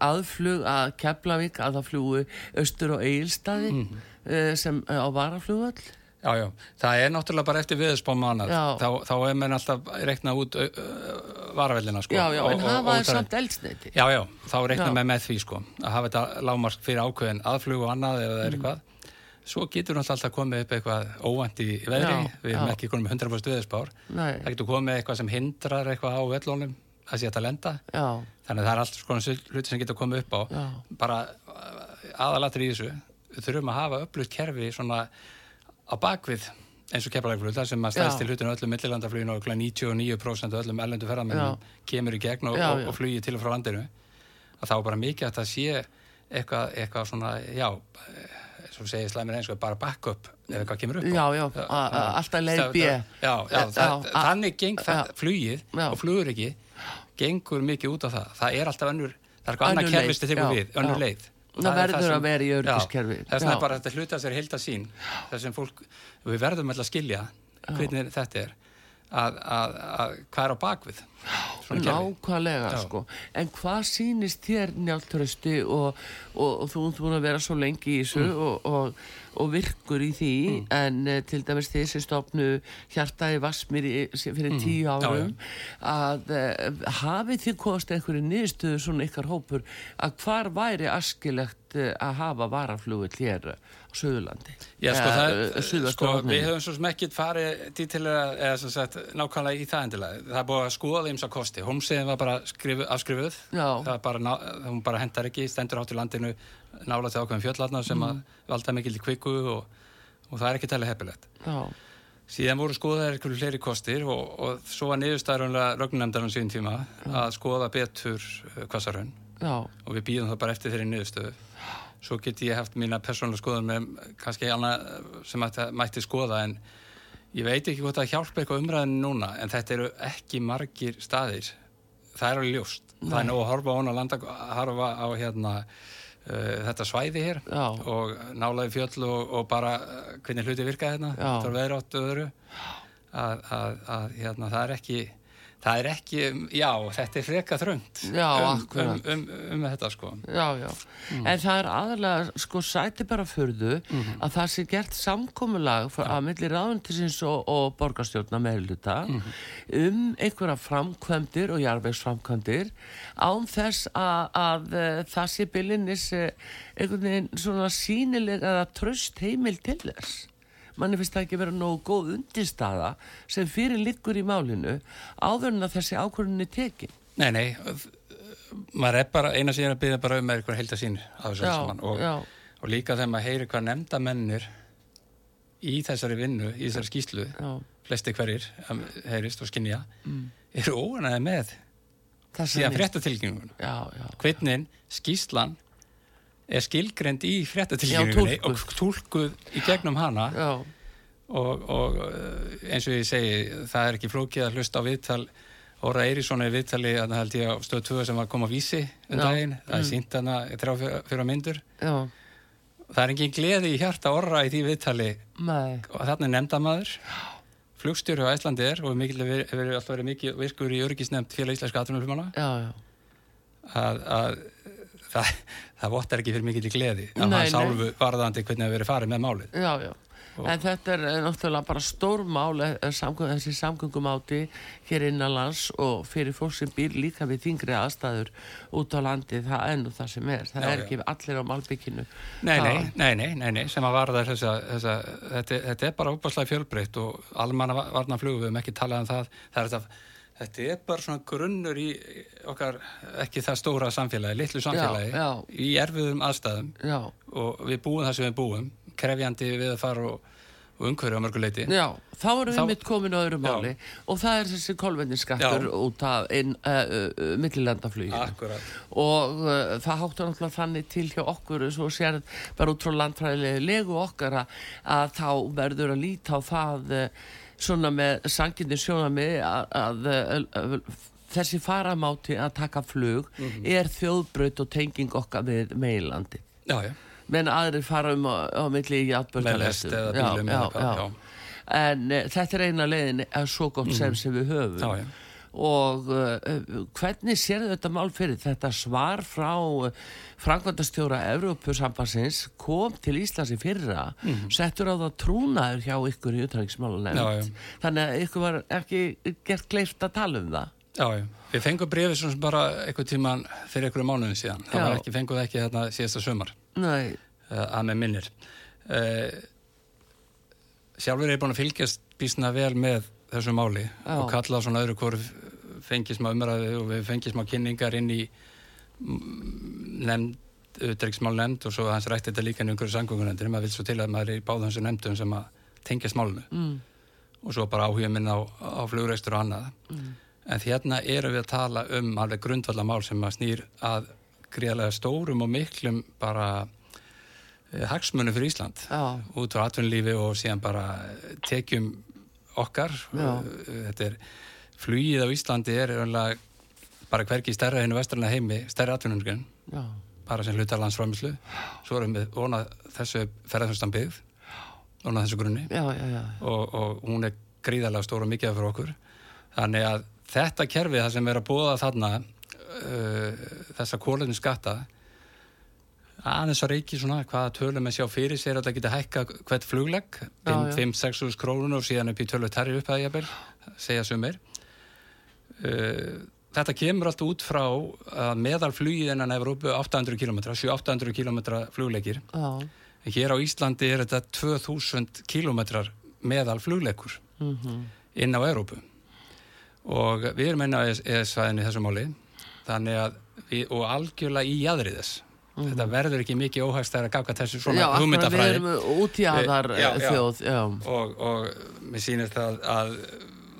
Speaker 1: aðflug að Keflavík að það flugu austur og eigilstaði
Speaker 2: Mhm.
Speaker 1: mm. sem á varaflugvöll.
Speaker 2: Já, já, það er náttúrulega bara eftir viðspáma annað,
Speaker 1: Já.
Speaker 2: þá, þá er mann alltaf reikna út uh, varavellina sko.
Speaker 1: Já, já,
Speaker 2: og,
Speaker 1: en
Speaker 2: það-
Speaker 1: samt eldsneiti.
Speaker 2: Já, já, þá reikna
Speaker 1: Já.
Speaker 2: með með því sko að hafa þetta lágmark fyrir ákveðin aðflug og annað eða
Speaker 1: Mm.
Speaker 2: eitthvað. Svo getur náttúrulega alltaf komið upp eitthvað óvænt í veðri,
Speaker 1: Já,
Speaker 2: við erum ekki konum með 100% veðurspár.
Speaker 1: Nei,
Speaker 2: það getur komið eitthvað sem hindrar eitthvað á vellónum að sé að lenda.
Speaker 1: Já,
Speaker 2: þannig að það er allt svona hluti sem getur komið upp á.
Speaker 1: Bara
Speaker 2: aðalatur í þessu þurfum að hafa upplut kerfi svona á bakvið eins og keppaleikflug þar sem að stæðst til hlutinu öllum millilandafluginu og örugglega 99% af öllum erlendu ferðamennum kemur í gegn og,
Speaker 1: Já,
Speaker 2: og,
Speaker 1: já.
Speaker 2: og flugi til og frá landinu. Að þá er bara mikið að það sé eitthvað, eitthvað svona, já svo segir slæmir eins og bara backup ef eitthvað kemur upp á.
Speaker 1: Já, já, alltaf leið
Speaker 2: Það-
Speaker 1: B.
Speaker 2: það- Já, já, þannig geng
Speaker 1: já.
Speaker 2: flugið og flugur ekki gengur mikið út á það. Það er alltaf önnur, það er eitthvað annað kerfist að
Speaker 1: já,
Speaker 2: við, önnur leið
Speaker 1: Það
Speaker 2: er
Speaker 1: verður
Speaker 2: sem-
Speaker 1: að vera í öryggiskerfi.
Speaker 2: Já, þess
Speaker 1: Já.
Speaker 2: er bara þetta hluta sér hilda sín þess sem fólk, við verðum alltaf að skilja hvernig þetta er að, að, að hvað er á bakvið.
Speaker 1: Nákvæmlega
Speaker 2: Já.
Speaker 1: sko En hvað sýnist þér njáltrösti og, og, og þú ert búin að vera svo lengi í þessu
Speaker 2: Mm.
Speaker 1: og, og, og virkur í því en uh, til dæmis þið sem stofnu hjartaði Vassmýr fyrir tíu
Speaker 2: Mm. Já,
Speaker 1: árum að uh, hafið þið kost einhverju niðurstöðu svona ykkar hópur að hvar væri askilegt uh, að hafa varaflugull hér Suðurlandi
Speaker 2: Já, sko,
Speaker 1: Eh,
Speaker 2: það,
Speaker 1: eh,
Speaker 2: sko við höfum svo sem ekkert farið dítilega, eða sem sagt, nákvæmlega í það endilega. Það er búið að skoða þeim svo kosti. Homsiðin var bara skrifu, afskrifuð.
Speaker 1: Já.
Speaker 2: Það er bara, hún bara hendar ekki, stendur átt í landinu nála til ákveðum fjöldlarnar sem
Speaker 1: Mm.
Speaker 2: valda mikil í kviku og, og það er ekki talið heppilegt.
Speaker 1: Já,
Speaker 2: Síðan voru skoðaðir einhverju fleiri kostir og, og svo var niðurstæðurunlega rögnunemndarinn síðan tíma að skoða betur kvassarhönn
Speaker 1: já,
Speaker 2: og við býðum það bara eftir þeirri niðurstöðu. Svo get ég haft mína persónulega skoðun með kannski annað sem mætti, mætti skoða en ég veit ekki hvort það hjálpa eitthvað umræðinu núna en þetta eru ekki margir staðir. Það er alveg ljóst. Það er nóg að horfa á hana landa, horfa á hérna uh, þetta svæði hér
Speaker 1: Já.
Speaker 2: og nálaði fjöll og, og bara uh, hvernig hluti virka hérna, þetta er veðrátt öðru að, að, að hérna, það er ekki það er ekki, já, þetta er freka þröngt um, um, um, um þetta sko.
Speaker 1: Já, já. En það er aðalega, sko, sæti bara furðu að það sé gert samkomulag frá, að milli ráðundisins og, og borgarstjórna meðluta um einhverja framkvæmdir og jarvegsframkvæmdir án þess að, að uh, það sé byllinis uh, einhvern veginn svona sínilega eða tröst heimil til þess. Manni finnst það ekki vera nógu góð undirstaða sem fyrir liggur í málinu áður en að þessi ákvörðunni tekin.
Speaker 2: Nei, nei, maður er bara eina síðan að byggja bara um með eitthvað heilda sín á þessu saman og, og líka þegar maður heyri hvað nefnda mennir í þessari vinnu, í þessari skýslu
Speaker 1: Já.
Speaker 2: flesti hverjir heyrist og skinja eru óanaði með
Speaker 1: niður-
Speaker 2: fréttatilkynningun
Speaker 1: Já, já.
Speaker 2: hvernig skýslan er skilgrend í fréttatilkynningunni og túlkuð í gegnum hana. Og, og uh, eins og ég segi það er ekki flókið að hlusta á viðtal. Óra Eirísson er viðtali að held ég á stöð 2 sem var að koma að vísi um
Speaker 1: Já.
Speaker 2: daginn, það er sínt hana þrjá fyrir myndur.
Speaker 1: Já,
Speaker 2: það er engin gleði í hjarta Óra í því viðtali.
Speaker 1: Nei,
Speaker 2: og þarna er nefndamaður flugstjóri á Æslandi er og hefur verið alltaf verið mikið virkur í örgisnefnd félag íslenska
Speaker 1: já.
Speaker 2: að, að það, það vottar ekki fyrir mikil í gleði að hann sálfu varðandi hvernig það verið farið með málið
Speaker 1: Já, já. En þetta er eh, náttúrulega bara stór mál eh, samgöng, þessi samgöngumáti hér innanlands og fyrir fólk sem býr líka við þingri aðstæður út á landi, það er nú það sem er. Það
Speaker 2: Já,
Speaker 1: er ekki allir á malbygginu.
Speaker 2: Nei, nei, nei, nei, nei, sem að varða þessa, þessa þetta, þetta er bara óbærslega fjölbreytt og almanna varna flug, við höfum ekki talað um það, það er þetta, þetta er bara svona grunnur í okkar, ekki það stóra samfélagi, litlu samfélagi,
Speaker 1: já.
Speaker 2: í erfiðum aðstæðum
Speaker 1: Já,
Speaker 2: og við búum það sem við búum, krefjandi við að fara og, og umhverju á mörguleiti.
Speaker 1: já, þá erum við
Speaker 2: Þá-
Speaker 1: mitt komin á öðru
Speaker 2: Já.
Speaker 1: máli og það er þessi kolvenninskattur
Speaker 2: Já.
Speaker 1: út af uh, uh, millilandafluginu.
Speaker 2: Akkurat.
Speaker 1: og uh, það háttu náttúrulega þannig til hjá okkur svo sér bara út frá landfræðilegu legu okkar að, þá verður að líta á það svona með sanginni sjónami að, að uh, uh, þessi faramáti að taka flug
Speaker 2: Mhm.
Speaker 1: er þjóðbraut og tenging okkar við meilandi
Speaker 2: Já, já,
Speaker 1: menn aðrir fara um á, á milli í
Speaker 2: með lest eða bílum
Speaker 1: já,
Speaker 2: eða hvað,
Speaker 1: já. en uh, þetta er eina leiðin að svo gott sem sem við höfum.
Speaker 2: Já, já.
Speaker 1: Og uh, hvernig sér þetta mál fyrir þetta svar frá uh, frangvandastjóra Evrópusambansins kom til Íslands í fyrra settur á það trúnaður hjá ykkur í
Speaker 2: já.
Speaker 1: þannig að ykkur var ekki gert kleift að tala um það
Speaker 2: Já, já. Við fengum brefið sem bara eitthvað tíman fyrir einhverju mánuðin síðan. Það
Speaker 1: Já.
Speaker 2: var ekki, fengum það ekki þarna síðasta sömar.
Speaker 1: Nei,
Speaker 2: uh, að með minnir uh, sjálfur er ég búin að fylgjast býsna vel með þessu máli
Speaker 1: Já.
Speaker 2: og kalla á svona öðru hvort fengið smá umræði og við fengið smá kynningar inn í mm, nefnd utreiksmál nefnd og svo hans rætti þetta líka í einhverju sangöngunendur maður vil svo til að maður er í báðum þessu nefndum sem að tengjast málinu.
Speaker 1: Mm,
Speaker 2: og svo bara áhuga minn á, á flugreistur og annað. En hérna erum við að tala um alveg grundvallamál sem að snýr að gríðarlega stórum og miklum bara eh, hagsmunum fyrir Ísland.
Speaker 1: Já,
Speaker 2: út frá atvinnulífi og síðan bara tekjum okkar.
Speaker 1: Já.
Speaker 2: Eh, þetta er flugið á Íslandi er bara hverki stærra hennu vestrarna heimi stærra atvinnunum
Speaker 1: já,
Speaker 2: bara sem hlutar landsframslu svo erum við vonað þessu ferðarþjónstan byggð vonað þessu grunni
Speaker 1: já, já, já.
Speaker 2: og, og hún er gríðarlega stór og mikið fyrir okkur. Þannig að þetta kerfi það sem er að búa þarna uh, þessa kólefni skatta aðeins að reiki svona hvaða tölum að sjá fyrir sér að það geti hækka hvert fluglegg, 5-6 krónun og síðan upp í tölvu tarri upp að ég bel, segja sumir. Uh, þetta kemur allt út frá að meðalflugið innan Evrópu 800 km, 7-800 km flugleggir.
Speaker 1: Já.
Speaker 2: Hér á Íslandi er þetta 2000 km meðal flugleggur mm -hmm. inn á Evrópu og við erum einna ES-svæðinu í þessu máli þannig að við, og algjörlega í jæðriðis Mm -hmm. Þetta verður ekki mikið óhægst að gafka þessu svona hugmyndafræði.
Speaker 1: Já, við erum út í aðar já, já. þjóð. Já.
Speaker 2: Og, og mér sýnist að, að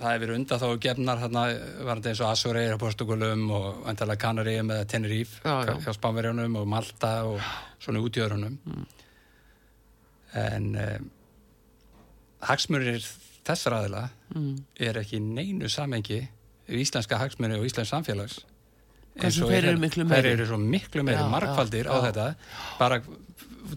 Speaker 2: það hefur undan þá gefnar hérna var þetta eins og Asureyri á Portugalum og endalega Kanaríum eða Tenerife hjá Spánverjónum og Malta og svona útjörunum. Mm. En um, hagsmurir þessar aðila mm. er ekki neinu samengi í íslenska hagsmunni og íslensk samfélags
Speaker 1: eins og þeir eru miklu meiri
Speaker 2: þeir eru svo miklu meiri, já, markfaldir já, á þetta bara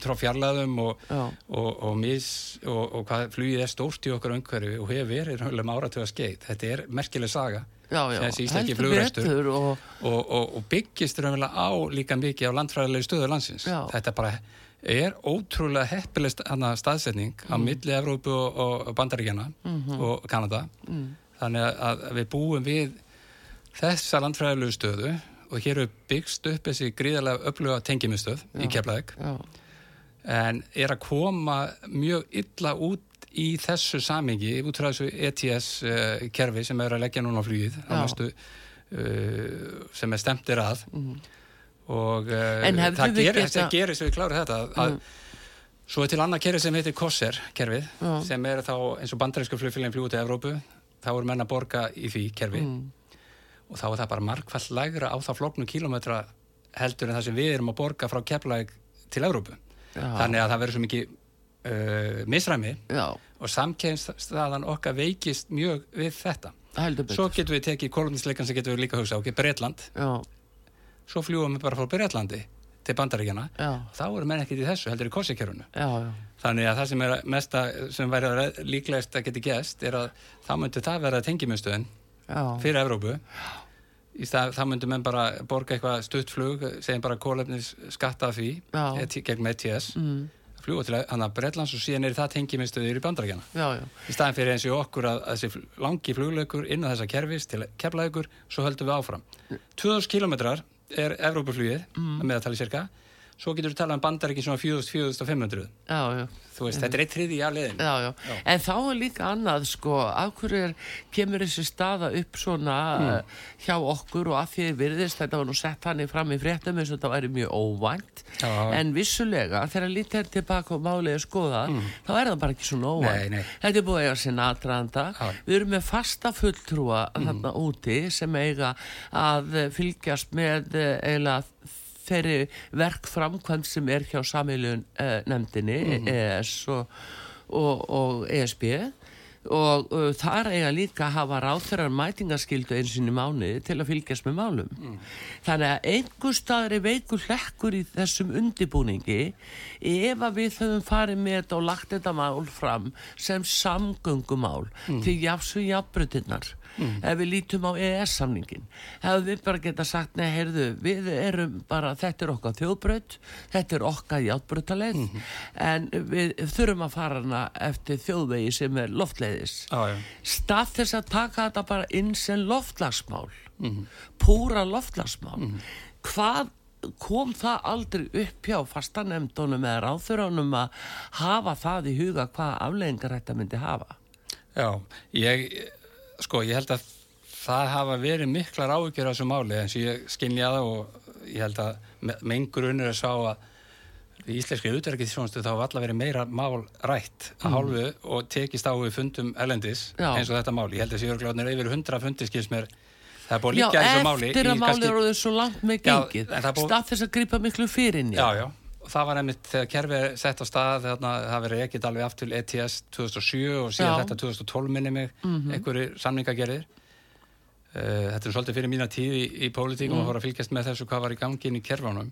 Speaker 2: frá fjarlæðum og, og, og mis og, og hvað flugið er stórt í okkur umhverfi og hefur verið um áratöða skeit þetta er merkileg saga. Þessi íslenski flugrestur og byggist raunverulega á líka mikið á landfræðilegu stöðu landsins. Þetta bara er ótrúlega heppileg staðsetning mm. á milli Evrópu og Bandaríkjana mm -hmm. og Kanada. Mm. þannig að við búum við þessa landfræðilegu stöðu og hér er byggst upp þessi gríðarlega öfluga tengimistöð í Keflavík en er að koma mjög illa út í þessu samingi út frá þessu ETS uh, kerfi sem er að leggja núna á flýðið uh, sem er stemtir að mm. og uh, það gerist gerir sem við klárum þetta að mm. svo er til annað kerfi sem heitir COSER kerfið Já. sem er þá eins og bandaríska flugfélagin fljóðu til Evrópu þá er menna að borga í því kerfi mm og þá er það bara markvært lægra á það floknum kílometra heldur en það sem við erum að borga frá Keflæk til Európu. Þannig að það verður svo mikið uh, misræmi Já. og samkennstaðan okkar veikist mjög við þetta. Svo getum við tekið kolumnisleikan sem getum við líka hugsa, ok, Breitland. Já. Svo fljúum við bara frá Breitlandi til bandaríkjana. Þá erum menn ekkert í þessu, heldur í korsikerfunu. Þannig að það sem er mesta, sem væri líklegast að geti gæst er að þá myndur það vera tengimiðstöðin fyrir Evrópu. Já í stað, það myndur menn bara borga eitthvað stuttflug, segjum bara kólefnis skatta því, et, gegn ETS mm. fluga til að Breitlands og síðan er það tengjimiðstöður í bandarækjana í staðin fyrir eins og okkur að, að þessi langi fluglaugur inn á þessa kervis til keflaugur, svo höldum við áfram. 2000 kilometrar er Evrópaflugið mm. meðaltali cirka svo getur við talað um bandarækjum svona 4500
Speaker 1: já, já
Speaker 2: Þú veist, þetta er eitt hriði í aðliðin.
Speaker 1: En þá er líka annað, sko, af hverju kemur þessi staða upp svona mm. hjá okkur og að því virðist, þetta var nú sett hann í fram í fréttum eins og þetta væri mjög óvænt, já. en vissulega, þegar lítið er tilbaka og málið er skoða, mm. þá er það bara ekki svona óvænt. Nei, nei. Þetta er búið að eiga sinna aðdraðanda. Við erum með fasta fulltrúa mm. þarna úti sem eiga að fylgjast með uh, eiginlega þeirri verkframkvæmt sem er hjá samilun uh, nefndinni mm -hmm. ES og, og, og ESB og uh, þar eiga líka að hafa ráþærar mætingaskildu einsinn í mánuði til að fylgjast með málum mm. þannig að einhver staðri veikur hlekkur í þessum undibúningi ef að við höfum farið með þetta og lagt þetta mál fram sem samgöngumál mm. til jafsvið jafnbrutinnar mm. ef við lítum á EES-samningin hefur við bara geta sagt, nei, heyrðu við erum bara, þetta er okkar þjóðbröð þetta er okkar játbröðtaleg mm en við þurfum að fara hana eftir þjóðvegi sem er loftleiðis ah, stað þess að taka þetta bara inn sem loftlagsmál mm púra loftlagsmál -hmm. hvað kom það aldrei upp hjá fastanemdunum eða ráþuránum að hafa það í huga hvaða afleggingar þetta myndi hafa?
Speaker 2: Já, ég sko ég held að það hafa verið miklar áhugjur á þessu máli eins og ég skilja það og ég held að mengur unnur að sá að í íslenski útverkið þá var alltaf verið meira mál rætt að mm. hálfu og tekist á við fundum elendis Já. eins og þetta mál ég held að örglóðin er yfir hundra fundi skils mér það er búin líka þessu máli
Speaker 1: Já, eftir að máli eru svo langt með gengið stað þess að gripa miklu fyrir
Speaker 2: Já, já og það var nefnitt þegar kerfið sett á stað þarna, það verið ekkit alveg aftur ETS 2007 og síðan Já. þetta 2012 minni mig mm -hmm. einhverju samningagerðir uh, þetta er svolítið fyrir mína tíð í, í pólitíkum mm. að fara að fylgjast með þessu hvað var í gangin í kerfunum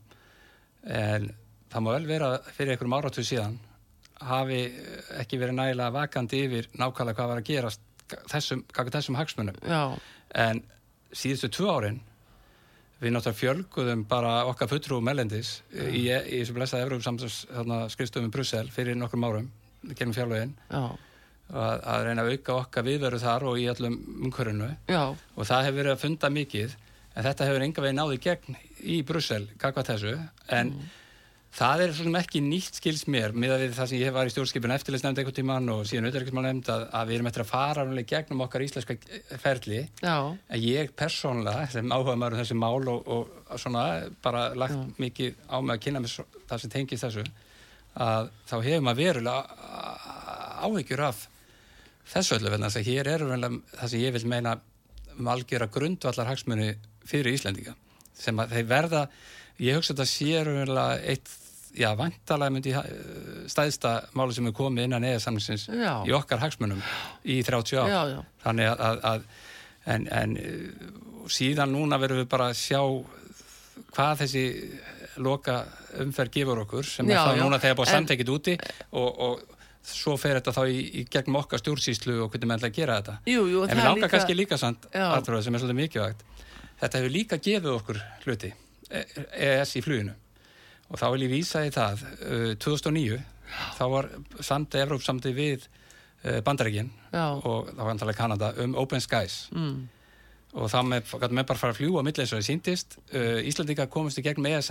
Speaker 2: en það má vel vera fyrir einhverjum áratu síðan hafi ekki verið nægilega vakandi yfir nákvæmlega hvað var að gerast þessum, þessum hagsmunum.
Speaker 1: Já.
Speaker 2: En síðustu tvö árin við náttúrulega fjölguðum bara okkar fulltrúum mellendis í, í þessu blessaði Evrópum samsins skrifstöfum í Brussel fyrir nokkrum árum genum fjárlögin. Að, að reyna að auka okkar viðveru þar og í allum umhverfinu. Og það hefur verið að funda mikið en þetta hefur enga veginn náði gegn í Brussel, kakvað þessu. En mm. Það er svona ekki nýtt skils mér með að við það sem ég var í stjórnskipinu eftirleysnefnd einhvern tíman og síðan auðvitað nefnd að, að við erum eftir að fara gegnum okkar íslenska ferli
Speaker 1: Já.
Speaker 2: að ég persónlega sem áhuga maður um þessi mál og, og svona bara lagt Já. mikið á mig að kynna mér það sem tengist þessu að þá hefur maður verulega áhyggjur af þessu öllu vel þannig að hér er það sem ég vil meina malgjör að grundvallar hagsmunni fyrir Íslendinga sem að þeir verða ég hugsa að þetta sé eitt já, vantalega myndi uh, stæðsta máli sem er komið innan eða samlingsins í okkar hagsmunum í 30 ár.
Speaker 1: Já, já.
Speaker 2: Þannig að, að, að en, en uh, síðan núna verðum við bara að sjá hvað þessi loka umferð gefur okkur sem er það núna þegar búið samtekit úti og, og svo fer þetta þá í, í gegnum okkar stjórnsýslu og hvernig maður ætla að gera þetta.
Speaker 1: Jú, jú,
Speaker 2: en við langar líka... kannski líka samt, Artur, sem er svolítið mikilvægt. Þetta hefur líka gefið okkur hluti, ES í fluginu og þá vil ég vísa í það uh, 2009 þá var samt Evróp samtið við uh, Bandaríkin og þá var antalega Kanada um Open Skies. Mm. og þá með, með bara fara að fljúa og það síndist uh, Íslandika komist í gegn með eða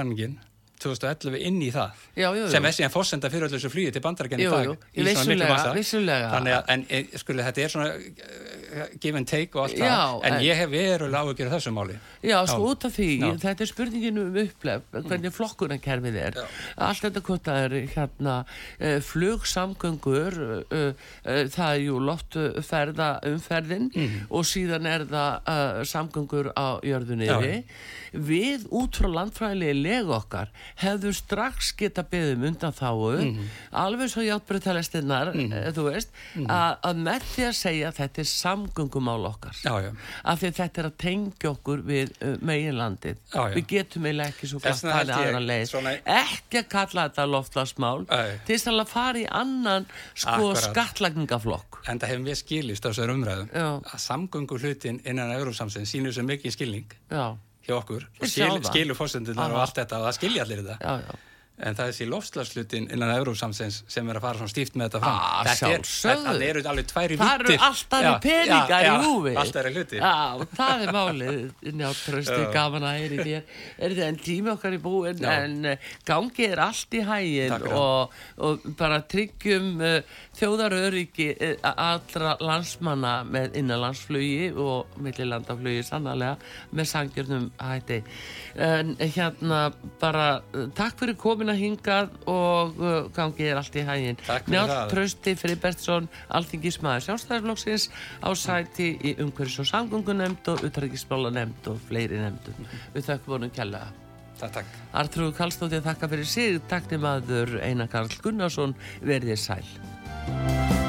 Speaker 2: 2011 inn í það
Speaker 1: já, jú, jú.
Speaker 2: sem er síðan fórsenda fyrir öllu þessu flugi til bandarækjan í dag
Speaker 1: vissulega, vissulega.
Speaker 2: þannig að en, e, skurli, þetta er svona uh, give and take og allt já, það en, en ég hef verulega áhugjur þessu máli
Speaker 1: Já, sko út af því, þetta er spurningin um upplef, hvernig mm. flokkunarkerfið er allt þetta kvota er hérna uh, flugsamgöngur það er jú loftferða umferðin mm. og síðan er það uh, samgöngur á jörðunni við út frá landfræðilegi legu okkar hefðu strax geta beðum undan þáu mm -hmm. alveg svo hjáttbrytalæstinnar mm -hmm. þú veist mm -hmm. að með því að segja að þetta er samgöngumál okkar.
Speaker 2: Já, já.
Speaker 1: af því þetta er að tengja okkur við uh, meginlandið. Já, við getum eiginlega ekki svo gætt að er aðra leið. svona... ekki að kalla þetta loftlagsmál til þess að fara í annan sko skattlagningaflokk
Speaker 2: en það hefum við skilist á þessar umræðum að samgöngu hlutin innan Európsamsins sínur sem mikið skilning.
Speaker 1: Já
Speaker 2: hjá okkur og skil, skilur fórsendunar og allt þetta og það skilja allir þetta.
Speaker 1: Já, já.
Speaker 2: En það er þessi lofslagslutin innan Európsamsins sem er að fara svona stíft með þetta fram.
Speaker 1: Ah,
Speaker 2: þetta er, það eru alveg tværi
Speaker 1: vittir það eru alltaf í peningar í húfi.
Speaker 2: alltaf er hluti
Speaker 1: já, það er málið. Njáttrösti gaman að heyri þér. Er þetta en tími okkar í búin? En uh, gangi er allt í hægin og, og bara tryggjum uh, þjóðaröryggi uh, allra landsmanna með innanlandsflugi og millilandaflugi sannlega með sangjörnum hætti. En hérna bara takk fyrir komin velkomin að hingað og uh, gangið er allt í hægin Njátt Trausti Fribertsson Alþingismæður sjálfstæðarflokksins á sæti í umhverfis- og samgöngunemnd og utrækisblála nemnd og fleiri nemndum við þakkum vonum kjalla
Speaker 2: Takk, takk.
Speaker 1: Artrúð Kallstóttir þakka fyrir sig. Takk til maður Einar Karl Gunnarsson. Verðið sæl